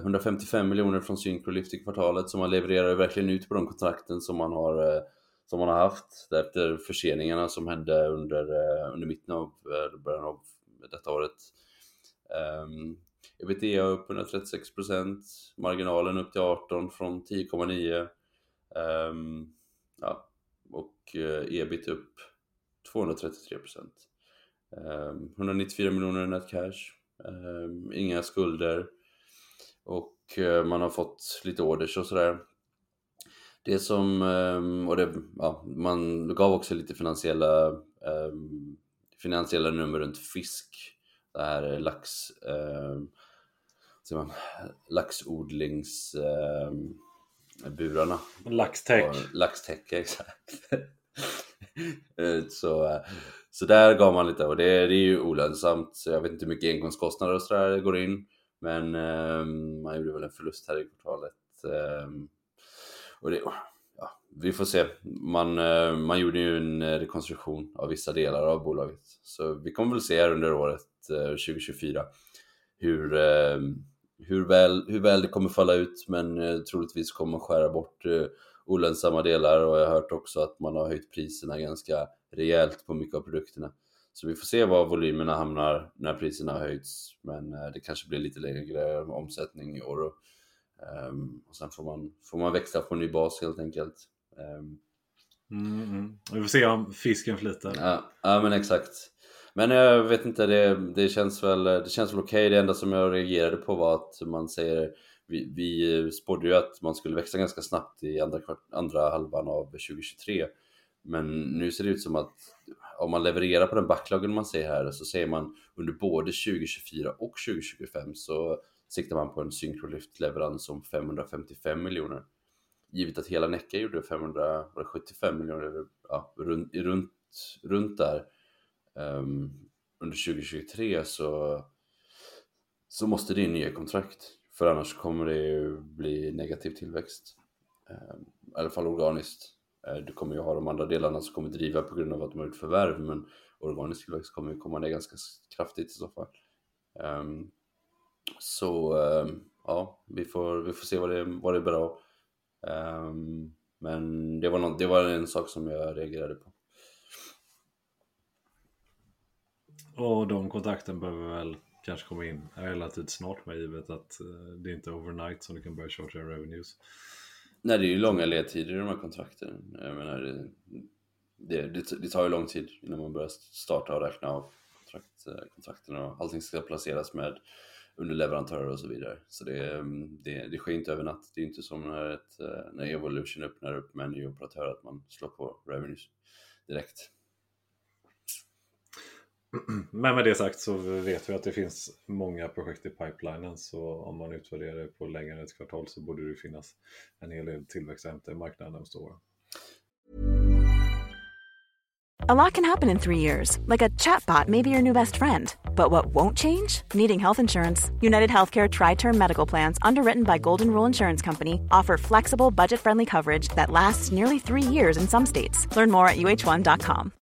155 miljoner från Syncrolift i kvartalet så man levererar verkligen ut på de kontrakten som man har, eh, som man har haft efter förseningarna som hände under, eh, under mitten av början av detta året. Ehm, um, ebitda upp 136%, marginalen upp till 18 från 10,9 um, ehm, ja, och eh, ebit upp 233%. Um, 194 miljoner net cash, um, inga skulder och uh, man har fått lite orders och sådär. Det som, och det, ja, man gav också lite finansiella, finansiella nummer runt fisk det här lax, eh, man, laxodlingsburarna. Eh, Laxtäck. Laxtäcke, exakt. Så, så där gav man lite och det, det är ju olönsamt. Så jag vet inte hur mycket engångskostnader och sådär går in. Men eh, man gjorde väl en förlust här i kvartalet. Eh, och det, ja, vi får se. Man, eh, man gjorde ju en rekonstruktion av vissa delar av bolaget. Så vi kommer väl se här under året 2024 hur, eh, hur, väl, hur väl det kommer falla ut men eh, troligtvis kommer man skära bort eh, olönsamma delar och jag har hört också att man har höjt priserna ganska rejält på mycket av produkterna. Så vi får se var volymerna hamnar när priserna har höjts men det kanske blir lite lägre omsättning i år. Och, um, och sen får man, får man växa på en ny bas helt enkelt. Um, mm, mm. Vi får se om fisken flyter. Ja, ja men exakt. Men jag vet inte, det, det känns väl, det känns väl okej. Okay. Det enda som jag reagerade på var att man säger vi, vi spådde ju att man skulle växa ganska snabbt i andra, andra halvan av 2023. Men nu ser det ut som att om man levererar på den backloggen man ser här så ser man under både 2024 och 2025 så siktar man på en synkrolyftleverans om 555 miljoner. Givet att hela Necka gjorde 575 miljoner, ja, runt, runt, runt där Ehm, under 2023 så, så måste det in nya kontrakt. För annars kommer det ju bli negativ tillväxt. Um, I alla fall organiskt. Uh, du kommer ju ha de andra delarna som kommer driva på grund av att de har gjort förvärv men organisk tillväxt kommer ju komma ner ganska kraftigt i så fall. Um, så um, ja, vi får, vi får se vad det, vad det är bra. Um, men det var, något, det var en sak som jag reagerade på. Och de kontakten behöver väl kanske komma in relativt snart med givet att eh, det är inte är overnight som du kan börja charge revenues. Nej, det är ju långa ledtider i de här kontrakten. Jag menar, eh, det, det, det, tar ju lång tid innan man börjar starta och räkna av kontrakt, eh, kontrakten och allting ska placeras med underleverantörer och så vidare. Så det, det, det sker inte över natt. Det är inte som när, ett, när Evolution öppnar upp med en ny operatör att man slår på revenues direkt. Men med det sagt så vet vi att det finns många projekt i pipelinen så om man utvärderar det på längre än ett kvartal så borde det finnas en hel del tillväxt att hämta i marknaden de stora. A lot can happen in three years, like a chatbot may be your new best friend. But what won't change? Needing health insurance. United Healthcare Tri Term Medical Plans, underwritten by Golden Rule Insurance Company, offer flexible, budget friendly coverage that lasts nearly three years in some states. Learn more at uh1.com.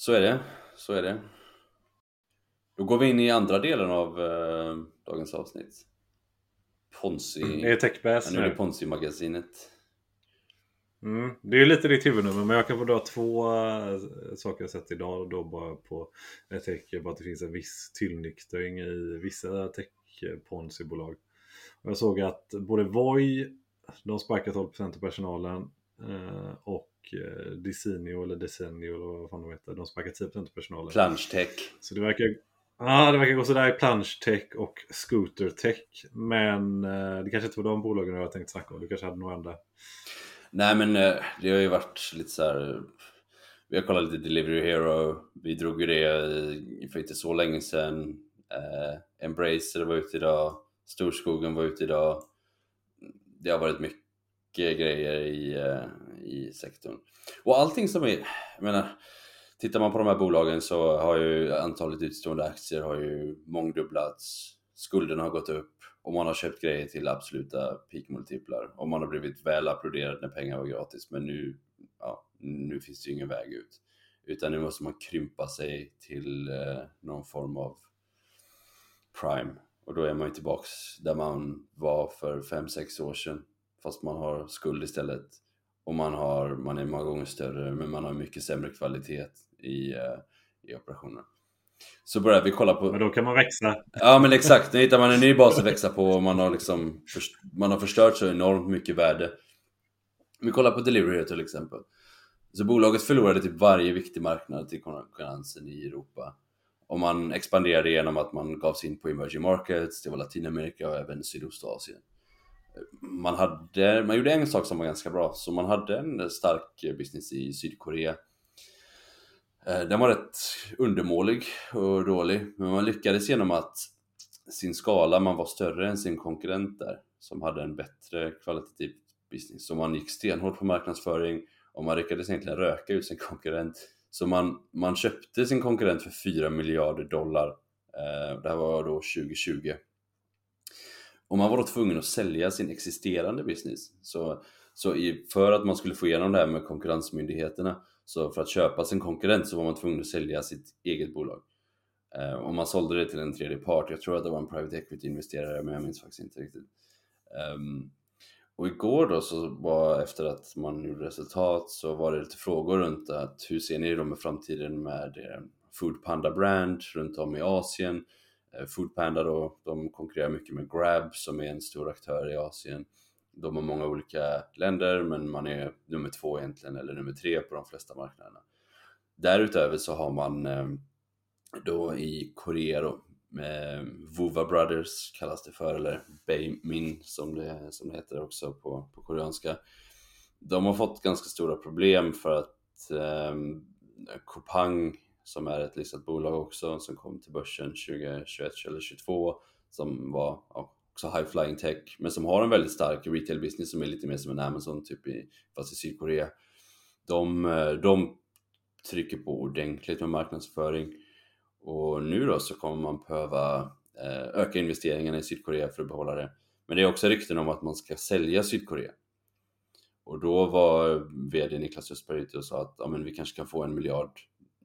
Så är det, så är det. Då går vi in i andra delen av eh, dagens avsnitt. Ponzi... Det är Techbass ja, nu är det. Ponzi-magasinet. Mm. Det är lite ditt huvudnummer men jag kan få dra två äh, saker jag sett idag och då bara på jag tänker på att det finns en viss tillnyktring i vissa tech-ponzi-bolag. Och Jag såg att både Voi, de sparkar 12% av personalen eh, och eh, Desenio eller vad fan de heter, de sparkar 10% av personalen. Plunge. Så det verkar, ja, det verkar gå sådär i Plunge och Scooter Tech. Men eh, det kanske inte var de bolagen jag tänkte snacka om, du kanske hade några andra. Nej men eh, det har ju varit lite så här. Vi har kollat lite Delivery Hero. Vi drog ju det för inte så länge sedan. Eh, Embracer var ute idag. Storskogen var ute idag. Det har varit mycket grejer i, eh, i sektorn. Och allting som är, jag menar, tittar man på de här bolagen så har ju antalet utstående aktier har ju mångdubblats. Skulderna har gått upp och man har köpt grejer till absoluta peakmultiplar och man har blivit väl applåderad när pengar var gratis. Men nu, ja, nu finns det ju ingen väg ut. Utan nu måste man krympa sig till eh, någon form av prime. Och då är man ju tillbaks där man var för 5-6 år sedan. Fast man har skuld istället. Och man, har, man är många gånger större men man har mycket sämre kvalitet i, eh, i operationen. Så börjar vi kolla på... Men då kan man växa. Ja men exakt, nu hittar man en ny bas att växa på och man har liksom man har förstört så enormt mycket värde. Vi kollar på Delivery till exempel. Så bolaget förlorade typ varje viktig marknad till konkurrensen i Europa. Och man expanderade genom att man gav sig in på emerging markets, det var Latinamerika och även Sydostasien. Man, hade, man gjorde en sak som var ganska bra, så man hade en stark business i Sydkorea. Eh, den var rätt undermålig och dålig, men man lyckades genom att sin skala, man var större än sin konkurrent där, som hade en bättre kvalitativ business. Så man gick stenhårt på marknadsföring och man lyckades egentligen röka ut sin konkurrent. Så man, man köpte sin konkurrent för 4 miljarder dollar. Eh, det här var då 2020. Och man var då tvungen att sälja sin existerande business. Så, så i, för att man skulle få igenom det här med konkurrensmyndigheterna, så för att köpa sin konkurrent så var man tvungen att sälja sitt eget bolag. Eh, och man sålde det till en tredje part, jag tror att det var en private equity-investerare men jag minns faktiskt inte riktigt. Um, och igår då så var efter att man gjorde resultat så var det lite frågor runt att hur ser ni då med framtiden med eh, Food Panda Brand runt om i Asien? Eh, Foodpanda då, de konkurrerar mycket med Grab som är en stor aktör i Asien. De har många olika länder men man är nummer två egentligen eller nummer tre på de flesta marknaderna. Därutöver så har man eh, då i Korea då eh, med Brothers kallas det för eller Beimin som det, som det heter också på, på koreanska. De har fått ganska stora problem för att eh, Kupang som är ett listat bolag också som kom till börsen 2021 eller 2022 som var ja, också high flying tech men som har en väldigt stark retail business som är lite mer som en Amazon typ i, fast i Sydkorea. De, eh, de trycker på ordentligt med marknadsföring och nu då så kommer man behöva eh, öka investeringarna i Sydkorea för att behålla det. Men det är också rykten om att man ska sälja Sydkorea. Och då var eh, VD Niklas Östberg ute och sa att ja, men vi kanske kan få en miljard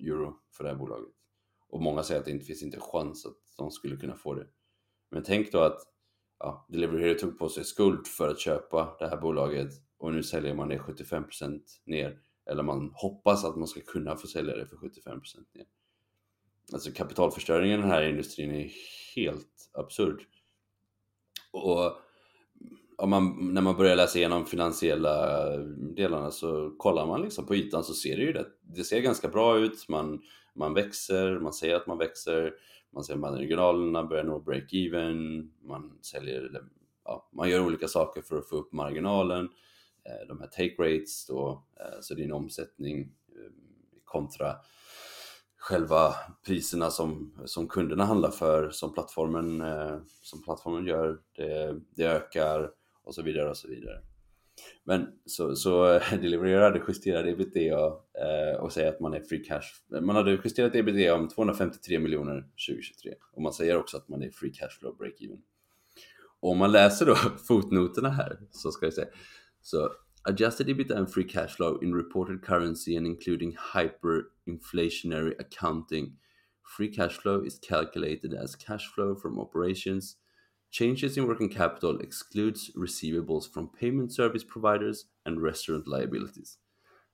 euro för det här bolaget. Och många säger att det inte finns inte en chans att de skulle kunna få det. Men tänk då att ja, Delivery Hero tog på sig skuld för att köpa det här bolaget och nu säljer man det 75% ner. Eller man hoppas att man ska kunna få sälja det för 75% ner. Alltså kapitalförstöringen i den här industrin är helt absurd. Och om man, när man börjar läsa igenom finansiella delarna så kollar man liksom på ytan så ser det ju det, det ser ganska bra ut. Man, man växer, man säger att man växer, man ser att marginalerna börjar nå break-even, man säljer, eller, ja, man gör olika saker för att få upp marginalen. Eh, De här take rates då, eh, så din omsättning eh, kontra själva priserna som, som kunderna handlar för, som plattformen, eh, som plattformen gör, det, det ökar och så vidare och så vidare. Men så, så eh, justerade ebitda eh, och säger att man är free cash. Man hade justerat ebitda om 253 miljoner 2023 och man säger också att man är free cash flow break-even. om man läser då fotnoterna här så ska jag säga så adjusted EBITDA and free cash flow in reported currency and including hyperinflationary accounting. Free cash flow is calculated as cash flow from operations. Changes in working capital excludes receivables from payment service providers and restaurant liabilities,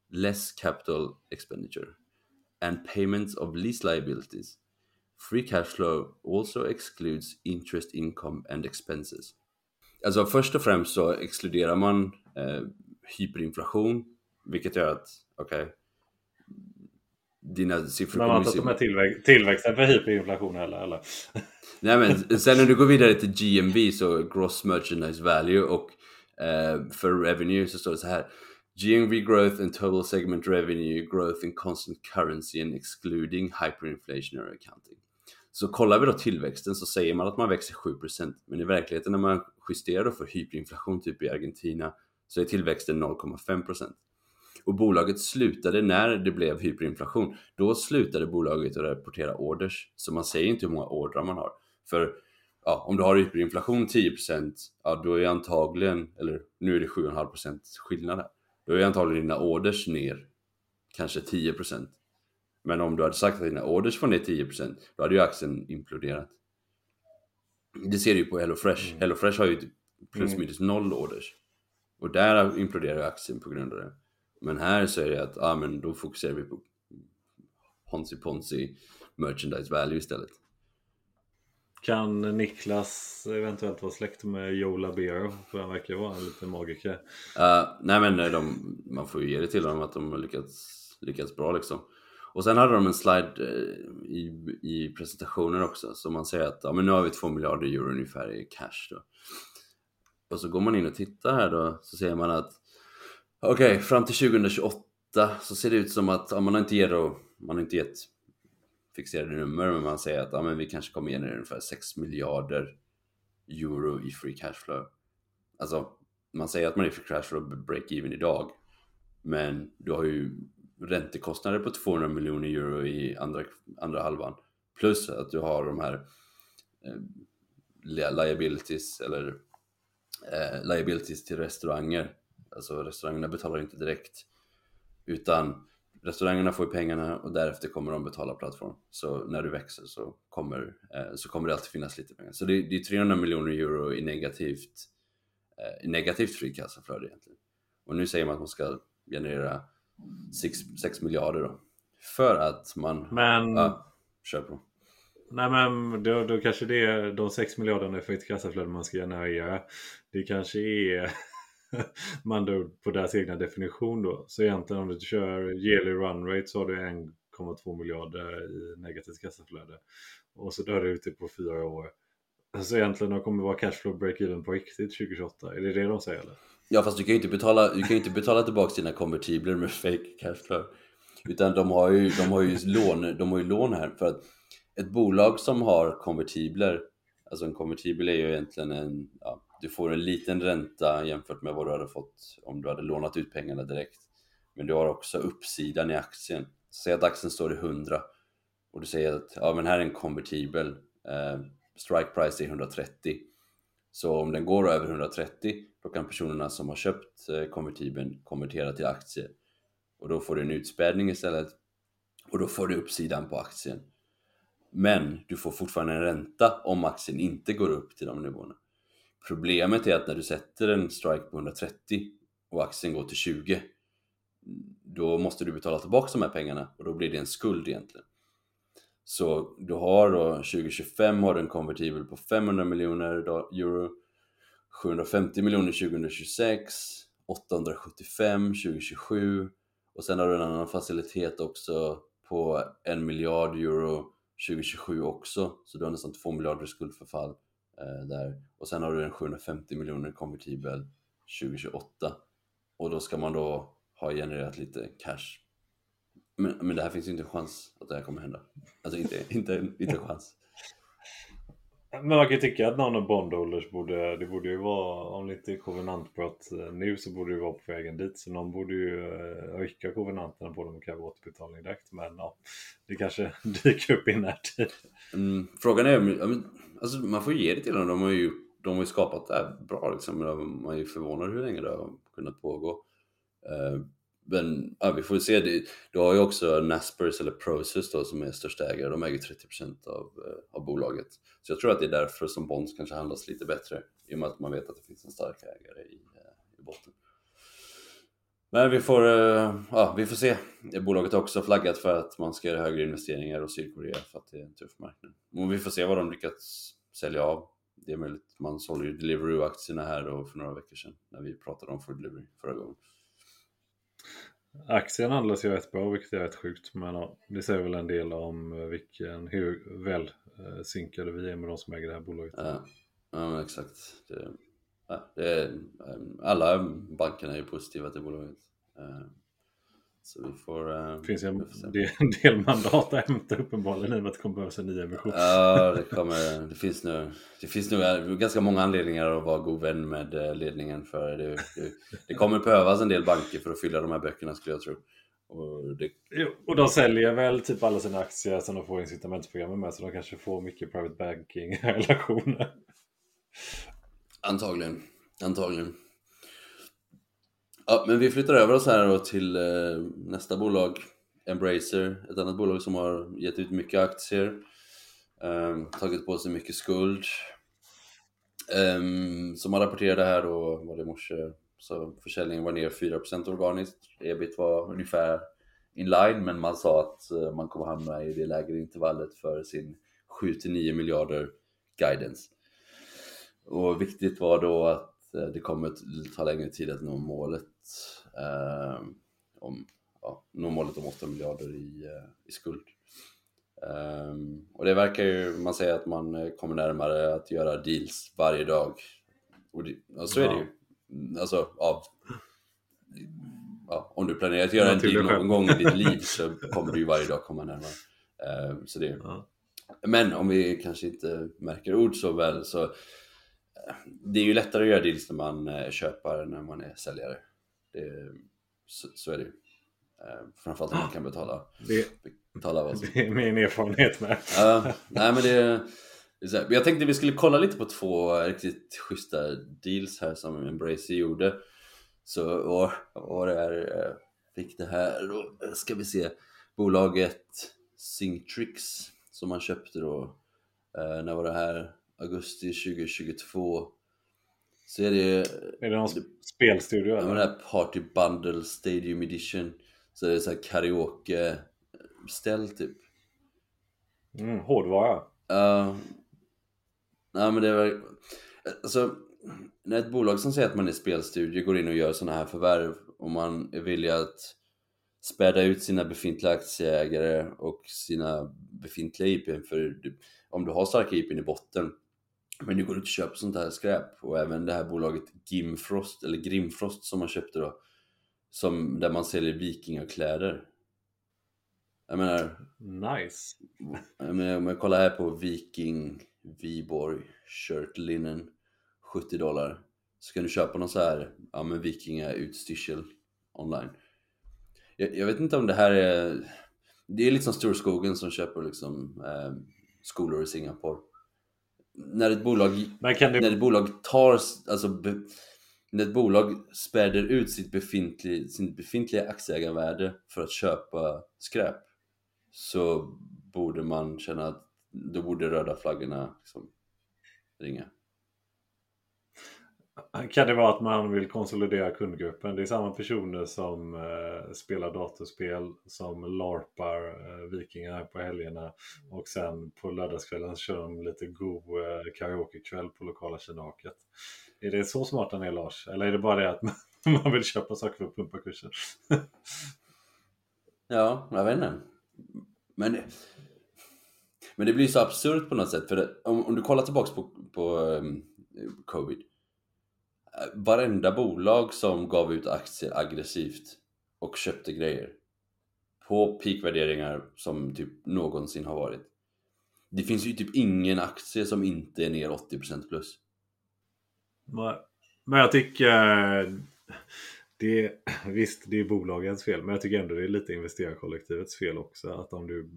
less capital expenditure, and payments of lease liabilities. Free cash flow also excludes interest income and expenses. Alltså först och främst så exkluderar man eh, hyperinflation, vilket gör att, okej, okay, dina siffror har inte att de är tillväxt, tillväxten för hyperinflation heller eller? Nej men sen när du går vidare till GMV så Gross Merchandise Value och eh, för Revenue så står det så här GMV growth and total segment revenue growth in constant currency and excluding hyperinflationary accounting. Så kollar vi då tillväxten så säger man att man växer 7% men i verkligheten när man justerar för hyperinflation typ i Argentina så är tillväxten 0,5%. Och bolaget slutade när det blev hyperinflation. Då slutade bolaget att rapportera orders. Så man säger inte hur många ordrar man har. För ja, om du har hyperinflation 10% ja då är antagligen, eller nu är det 7,5% skillnad här. Då är antagligen dina orders ner kanske 10%. Men om du hade sagt att dina orders får ner 10% då hade ju aktien imploderat. Det ser du ju på HelloFresh. Mm. HelloFresh har ju typ plus mm. minus noll orders. Och där imploderar aktien på grund av det. Men här så är det att, ah, men då fokuserar vi på Ponzi Ponzi merchandise value istället. Kan Niklas eventuellt vara släkt med Joe Labero? För han verkar vara en liten magiker. Uh, nej men eh, de, man får ju ge det till dem att de har lyckats, lyckats bra liksom. Och sen hade de en slide uh, i, i presentationen också så man säger att ja, men nu har vi 2 miljarder euro ungefär i cash då. Och så går man in och tittar här då så ser man att okej, okay, fram till 2028 så ser det ut som att ja, man har inte gett, man har inte gett fixerade nummer men man säger att ja, men vi kanske kommer generera ungefär 6 miljarder euro i free cash flow. Alltså, man säger att man är free cash flow break-even idag men du har ju räntekostnader på 200 miljoner euro i andra, andra halvan plus att du har de här eh, liabilities eller eh, liabilities till restauranger. Alltså restaurangerna betalar inte direkt utan restaurangerna får ju pengarna och därefter kommer de betala plattform. Så när du växer så kommer, eh, så kommer det alltid finnas lite pengar. Så det, det är 300 miljoner euro i negativt, eh, i negativt fri kassaflöde egentligen. Och nu säger man att man ska generera 6, miljarder då. För att man... Men... Ja, kör på. Nej men då, då kanske det är de 6 miljarderna i fritt kassaflöde man ska generera. Det kanske är man då på deras egna definition då. Så egentligen om du kör yearly run rate så har du 1,2 miljarder i negativt kassaflöde. Och så dör det ute på fyra år. Så egentligen de kommer vara cashflow break-even på riktigt 2028. Är det det de säger eller? Ja fast du kan ju inte betala, du kan inte betala tillbaka dina konvertibler med fake cashflow. Utan de har ju, de har ju lån, de har ju lån här för att ett bolag som har konvertibler, alltså en konvertibel är ju egentligen en, ja, du får en liten ränta jämfört med vad du hade fått om du hade lånat ut pengarna direkt. Men du har också uppsidan i aktien. Säg att aktien står i 100 och du säger att ja, men här är en konvertibel, eh, strike price är 130. Så om den går över 130 då kan personerna som har köpt eh, konvertibeln konvertera till aktier. Och då får du en utspädning istället och då får du uppsidan på aktien. Men du får fortfarande en ränta om aktien inte går upp till de nivåerna. Problemet är att när du sätter en strike på 130 och aktien går till 20 då måste du betala tillbaka de här pengarna och då blir det en skuld egentligen. Så du har då 2025 har du en konvertibel på 500 miljoner euro 750 miljoner 2026 875 2027 och sen har du en annan facilitet också på 1 miljard euro 2027 också så du har nästan 2 miljarder skuldförfall Eh, där. Och sen har du en 750 miljoner konvertibel 2028 och då ska man då ha genererat lite cash. Men, men det här finns ju inte en chans att det här kommer hända. Alltså inte, inte, inte en chans men man kan ju tycka att någon av bondholders borde, det borde ju vara, om det inte är kovenantbrott eh, nu så borde det ju vara på vägen dit. Så någon borde ju öka rycka kovenanterna på dem och kräva återbetalning direkt. Men ja, det kanske dyker upp i närtid. Mm, frågan är, alltså man får ju ge det till dem. De har ju de har ju skapat det här bra liksom. Man är ju förvånad hur länge det har kunnat pågå. Eh, men ja, vi får se. Det, du har ju också Naspers eller Process då som är största ägare. De äger 30% av, eh, av bolaget. Så jag tror att det är därför som Bonds kanske handlas lite bättre. I och med att man vet att det finns en stark ägare i, eh, i botten. Men vi får, eh, ja, vi får se. Bolaget har också flaggat för att man ska göra högre investeringar hos Sydkorea för att det är en tuff marknad. Men vi får se vad de lyckats sälja av. Det är möjligt. Man sålde ju Deliveroo-aktierna här då för några veckor sedan när vi pratade om Food Delivery förra gången. Aktien handlas ju rätt bra vilket är rätt sjukt. Men ja, det säger väl en del om eh, vilken, hur väl eh, synkade vi är med de som äger det här bolaget. Ja, ja exakt. Det, ja, det är, eh, alla bankerna är ju positiva till bolaget. Eh, så vi får... Eh, det finns en del, del mandat att hämta uppenbarligen i och med att det kommer behövas en ny emission. Ja, det, kommer, det, finns nu, det finns nu ganska många anledningar att vara god vän med eh, ledningen för det. Det, det kommer behövas en del banker för att fylla de här böckerna skulle jag tro. Och, det... och de säljer väl typ alla sina aktier som de får incitamentsprogrammet med så de kanske får mycket private banking-relationer. Antagligen, antagligen. Ja, men vi flyttar över oss här då till eh, nästa bolag, Embracer, ett annat bolag som har gett ut mycket aktier, eh, tagit på sig mycket skuld. Eh, som man rapporterade här då, var det i morse, så försäljningen var ner 4% organiskt, ebit var ungefär in line, men man sa att eh, man kommer hamna i det lägre intervallet för sin 7-9 miljarder guidance. Och viktigt var då att eh, det kommer ta längre tid att nå målet eh, om, ja, nå målet om 8 miljarder i, eh, i skuld. Um, och det verkar ju, man säger att man eh, kommer närmare att göra deals varje dag. Och, det, och så är det ju. Alltså, av, ja, om du planerar att göra en deal någon gång i ditt liv så kommer du ju varje dag komma närmare. Um, så det, ja. Men om vi kanske inte märker ord så väl så det är ju lättare att göra deals när man än när man är säljare. Det, så, så, är det ju. Eh, framförallt om man kan betala, det, betala vad som... Det är min erfarenhet med. Uh, nej men det, det jag tänkte vi skulle kolla lite på två riktigt schyssta deals här som Embracer gjorde. Så, och, och det är, eh, fick det här då, ska vi se, bolaget Synctrix som man köpte då, eh, när var det här? Augusti 2022 så är det... Är det någon spelstudio eller? Ja, det här Party Bundle Stadium Edition. Så det är så här karaoke-ställ typ. Mm, hårdvara. Ja. Uh, nej men det var... Alltså, när ett bolag som säger att man är spelstudio går in och gör sådana här förvärv och man är villig att späda ut sina befintliga aktieägare och sina befintliga IP för om du har starka IP i botten men nu går inte och köper sånt här skräp. Och även det här bolaget Gimfrost, eller Grimfrost som man köpte då som, där man säljer vikingakläder jag menar Nice. jag menar, om jag kollar här på Viking Viborg Shirt Linen 70 dollar. Så kan du köpa någon så här ja men vikinga utstyrsel online. Jag, jag, vet inte om det här är det är lite som Storskogen som köper liksom eh, skolor i Singapore när ett bolag, det... när ett bolag tar, alltså be, när ett bolag späder ut sitt befintliga, sin befintliga aktieägarvärde för att köpa skräp så borde man känna att då borde röda flaggorna liksom ringa. Kan det vara att man vill konsolidera kundgruppen? Det är samma personer som eh, spelar datorspel, som larpar eh, vikingar på helgerna och sen på lördagskvällen kör de lite god eh, karaokekväll på lokala kinaket. Är det så smart han är Lars? Eller är det bara det att man vill köpa saker för att pumpa kursen? ja, jag vet inte. Men, men det blir så absurt på något sätt. För det, om, om, du kollar tillbaks på, på um, covid varenda bolag som gav ut aktier aggressivt och köpte grejer på peakvärderingar som typ någonsin har varit. Det finns ju typ ingen aktie som inte är ner 80% plus. Men jag tycker det, visst, det är bolagens fel, men jag tycker ändå det är lite investerarkollektivets fel också. Att om du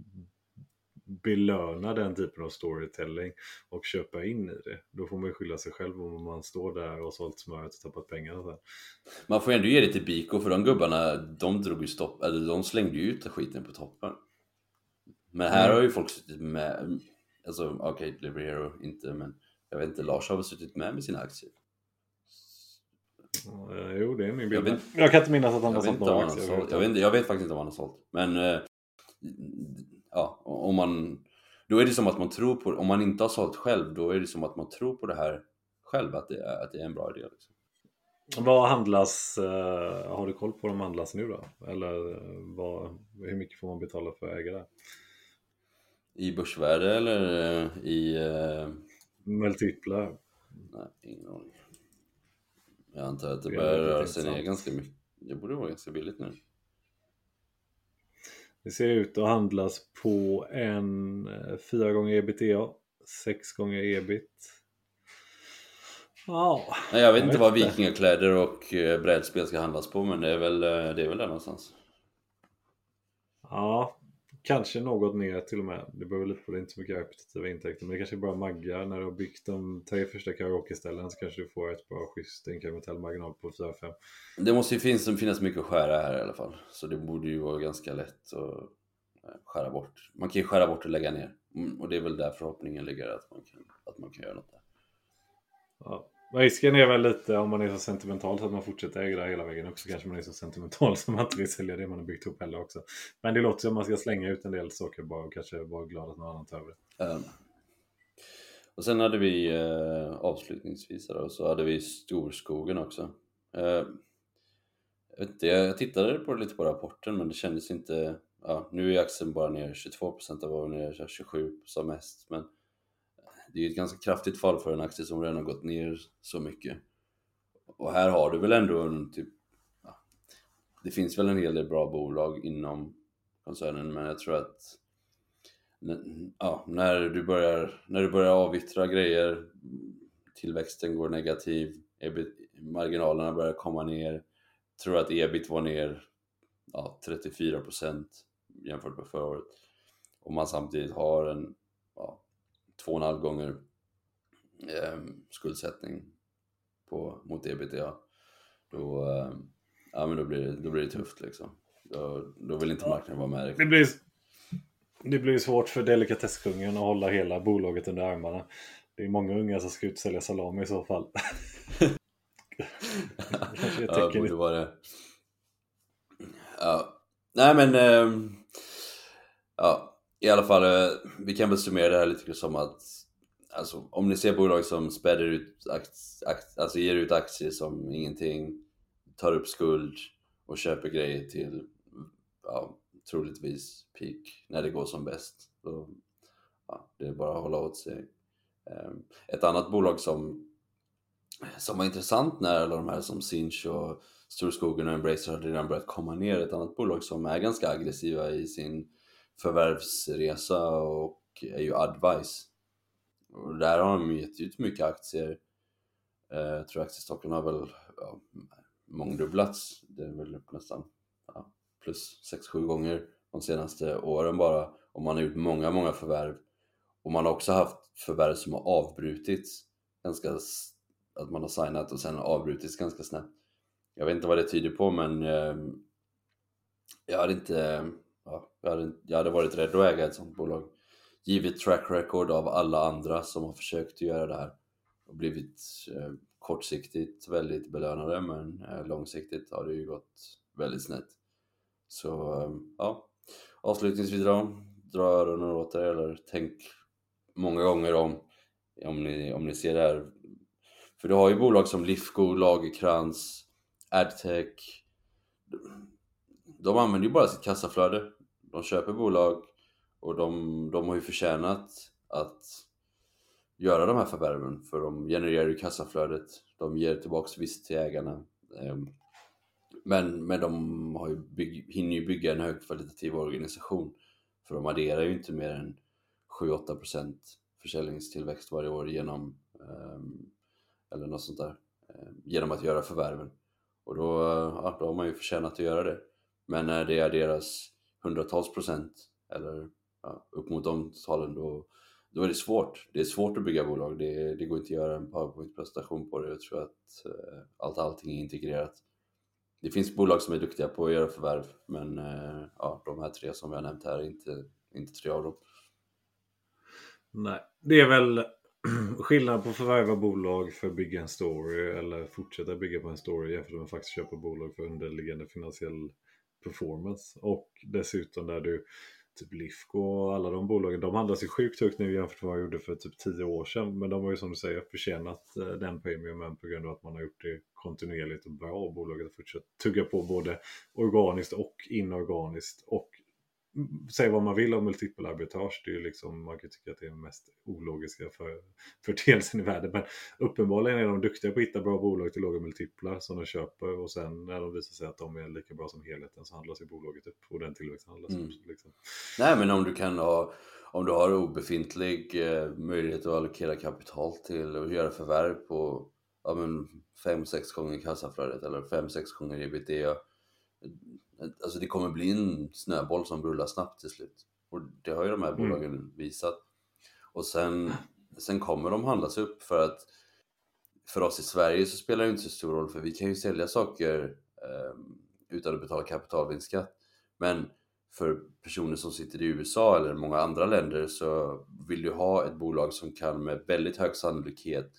belöna den typen av storytelling och köpa in i det. Då får man ju skylla sig själv om man står där och sålt smöret och tappat pengar. Sen. Man får ändå ge det till Biko för de gubbarna, de drog ju stopp, eller de slängde ju ut skiten på toppen. Men här Mm. har ju folk suttit med, alltså okej, okay, Delivery Hero inte, men jag vet inte, Lars har väl suttit med med sina aktier? Jo, det är min bild. Jag vet- jag kan inte minnas att han har sålt några har aktier. jag, vet, jag vet faktiskt inte om han har sålt. Men eh, ja, om man... Då är det som att man tror på Om man inte har sålt själv, då är det som att man tror på det här själv, att det är, att det är en bra idé. Liksom. Vad handlas, eh, har du koll på vad de handlas nu då? Eller eh, vad, hur mycket får man betala för att äga det? I börsvärde eller eh, i... Multiplar. nej, ingen aning. Jag antar att det börjar röra sig ner ganska mycket. Det borde vara ganska billigt nu. Det ser ut att handlas på en eh, 4 gånger ebitda, 6 gånger ebit. Ja, Nej, jag vet inte vad vikingakläder och eh, brädspel ska handlas på, men det är väl, eh, det är väl där någonstans. Ja, kanske något ner till och med. Det beror lite på, det är inte så mycket repetitiva intäkter. Men det kanske är bara maggar. När du har byggt de tre första karaoke-ställen så kanske du får ett bra schysst inkrementell marginal på 4-5. Det måste ju finnas, finnas mycket att skära här i alla fall. Så det borde ju vara ganska lätt att eh, skära bort. Man kan ju skära bort och lägga ner. Mm, Och det är väl där förhoppningen ligger, att man kan, att man kan göra något där. Ja. Risken är väl lite om man är så sentimental så att man fortsätter äga det hela vägen upp så kanske man är så sentimental som man inte vill sälja det man har byggt upp heller också. Men det låter som att man ska slänga ut en del saker bara och kanske vara glad att någon annan tar över det. Um, och sen hade vi eh, avslutningsvis då, så hade vi Storskogen också. Eh, jag, inte, jag tittade på lite på rapporten men det kändes inte... Ja, nu är aktien bara ner 22% av vad den är 27% som mest men det är ju ett ganska kraftigt fall för en aktie som redan har gått ner så mycket. Och här har du väl ändå en typ... Ja, det finns väl en hel del bra bolag inom koncernen men jag tror att ja, när du börjar, när du börjar avyttra grejer, tillväxten går negativ, EBIT, marginalerna börjar komma ner, tror att ebit var ner ja, 34% jämfört med förra året. Och man samtidigt har en två och en halv gånger eh, skuldsättning på, mot ebitda. Då, eh, ja, men då, blir det, då blir det tufft liksom. Då, då vill inte marknaden vara med. Det blir, det blir svårt för delikatesskungen att hålla hela bolaget under armarna. Det är många unga som ska ut och sälja salami i så fall. Kanske ja, tecken. borde vara det. Ja, nej men ehm, ja, i alla fall, eh, vi kan väl summera det här lite som att alltså, om ni ser bolag som späder ut, alltså ger ut aktier som ingenting, tar upp skuld och köper grejer till ja, troligtvis peak när det går som bäst. Så, ja, det är bara att hålla åt sig. Ehm, ett annat bolag som som var intressant när alla de här som Sinch och Storskogen och Embracer hade redan börjat komma ner. Ett annat bolag som är ganska aggressiva i sin förvärvsresa och är ju Advice. Och där har de gett ut mycket aktier. Eh, jag tror aktiestocken har väl ja, mångdubblats. Det är väl upp nästan ja, plus 6-7 gånger de senaste åren bara. Och man har gjort många, många förvärv. Och man har också haft förvärv som har avbrutits ganska att man har signat och sen avbrutits ganska snabbt. Jag vet inte vad det tyder på men eh, jag hade inte, jag, hade, jag hade varit rädd att äga ett sånt bolag. Givet track record av alla andra som har försökt att göra det här och blivit eh, kortsiktigt väldigt belönade men eh, långsiktigt har det ju gått väldigt snett. Så eh, ja, avslutningsvis då, dra öronen åt er eller tänk många gånger om om ni, om ni ser det här för du har ju bolag som Lifco, Lagerkrans, Adtech. De använder ju bara sitt kassaflöde. De köper bolag och de, de har ju förtjänat att göra de här förvärven för de genererar ju kassaflödet. De ger tillbaks visst till ägarna. Ehm, men, men de har ju bygg, hinner ju bygga en högkvalitativ organisation. För de adderar ju inte mer än 7-8% försäljningstillväxt varje år genom ehm, eller något sånt där ehm, genom att göra förvärven och då, ja, då har man ju förtjänat att göra det men när det adderas hundratals procent eller ja, upp mot de talen då, då är det svårt. Det är svårt att bygga bolag. Det, det går inte att göra en powerpoint-presentation på det. Jag tror att eh, allt allting är integrerat. Det finns bolag som är duktiga på att göra förvärv, men eh, ja, de här tre som vi har nämnt här är inte, inte tre av dem. Nej, det är väl skillnad på att förvärva bolag för att bygga en story eller fortsätta bygga på en story jämfört med att faktiskt köpa bolag för underliggande finansiell performance. Och dessutom där du typ Lifco och alla de bolagen, de handlas ju sjukt högt nu jämfört med vad de gjorde för typ 10 år sedan. Men de har ju som du säger förtjänat eh, den premiumen på grund av att man har gjort det kontinuerligt och bra. Och bolaget har fortsatt tugga på både organiskt och inorganiskt och säga vad man vill om multipelarbitrage. Det är ju liksom, man kan tycka att det är den mest ologiska för, förteelsen i världen. Men uppenbarligen är de duktiga på att hitta bra bolag till låga multiplar som de köper och sen när de visar sig att de är lika bra som helheten så handlas ju bolaget upp och den tillväxten handlas mm. upp. Liksom. Nej men om du kan ha om du har obefintlig eh, möjlighet att allokera kapital till och göra förvärv på ja, 5-6 gånger kassaflödet eller 5-6 gånger ebitda Alltså det kommer bli en snöboll som rullar snabbt till slut. Och det har ju de här mm. bolagen mm. visat. Och sen, sen kommer de handlas upp för att för oss i Sverige så spelar det inte så stor roll för vi kan ju sälja saker eh, utan att betala kapitalvinstskatt. Men för personer som sitter i USA eller många andra länder så vill du ha ett bolag som kan med väldigt hög sannolikhet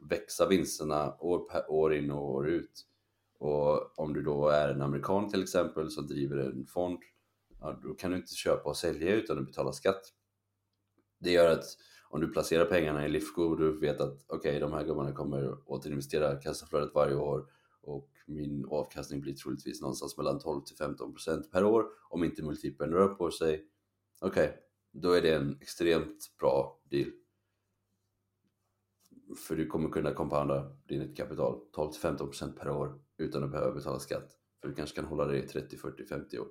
växa vinsterna år, år in och år ut. Och om du då är en amerikan till exempel som driver en fond, ja, då kan du inte köpa och sälja utan att betala skatt. Det gör att om du placerar pengarna i Lifco och du vet att okej, okay, de här gubbarna kommer återinvestera kassaflödet varje år och min avkastning blir troligtvis någonstans mellan 12 till 15% per år om inte multipeln rör på sig. Okej, okay, då är det en extremt bra deal. För du kommer kunna compounda ditt kapital 12-15% per år utan att behöva betala skatt. För du kanske kan hålla det i 30, 40, 50 år.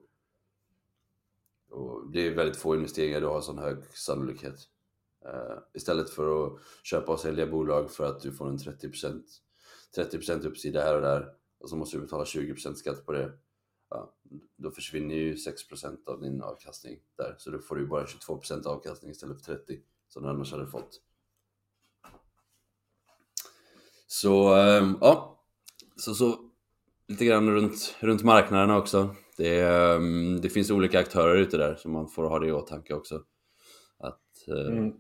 Och det är väldigt få investeringar du har sån hög sannolikhet. Uh, istället för att köpa och sälja bolag för att du får en 30%, 30% uppsida här och där och så måste du betala 20% skatt på det. Ja, då försvinner ju 6% av din avkastning där. Så då får du bara 22% avkastning istället för 30% som du annars hade fått. Så um, ja, så, så lite grann runt, runt marknaderna också. Det, um, det finns olika aktörer ute där så man får ha det i åtanke också. Att, uh... mm.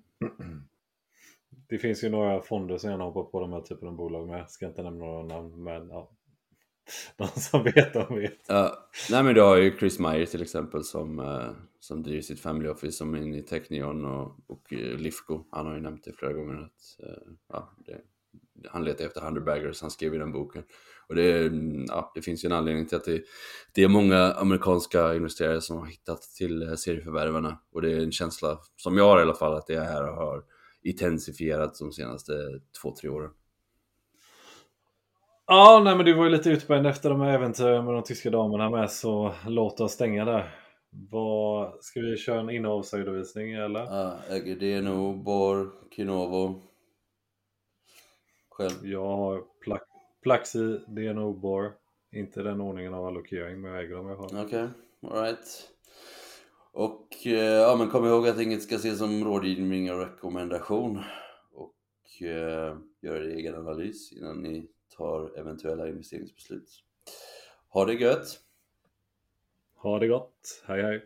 Det finns ju några fonder som gärna hoppar på de här typen av bolag med. Jag ska inte nämna några namn men ja. De som vet, de vet. Ja, nej men du har ju Chris Meyer till exempel som, uh, som driver sitt family office som är inne i Technion och, och uh, Lifco. Han har ju nämnt det flera gånger att ja, det, han letar efter Hunterbaggers, han skrev ju den boken. Och det, ja, det finns ju en anledning till att det, det, är många amerikanska investerare som har hittat till eh, serieförvärvarna. Och det är en känsla, som jag har i alla fall, att det här har intensifierats de senaste två, tre åren. Ja, nej men du var ju lite utbränd efter de här äventyren med de tyska damerna med, så låt oss stänga där. Vad, ska vi köra en innehavsredovisning eller? Ja, Ägerdeno, Bor, Kinovo. Själv? Jag har Plac Plaxi, DNO, Bor. Inte den ordningen av allokering, men jag äger dem jag har. Okej, okay. alright. Och eh, ja, men kom ihåg att inget ska ses som rådgivning och rekommendation. Och eh, gör er egen analys innan ni tar eventuella investeringsbeslut. Ha det gött! Ha det gott! Hej hej!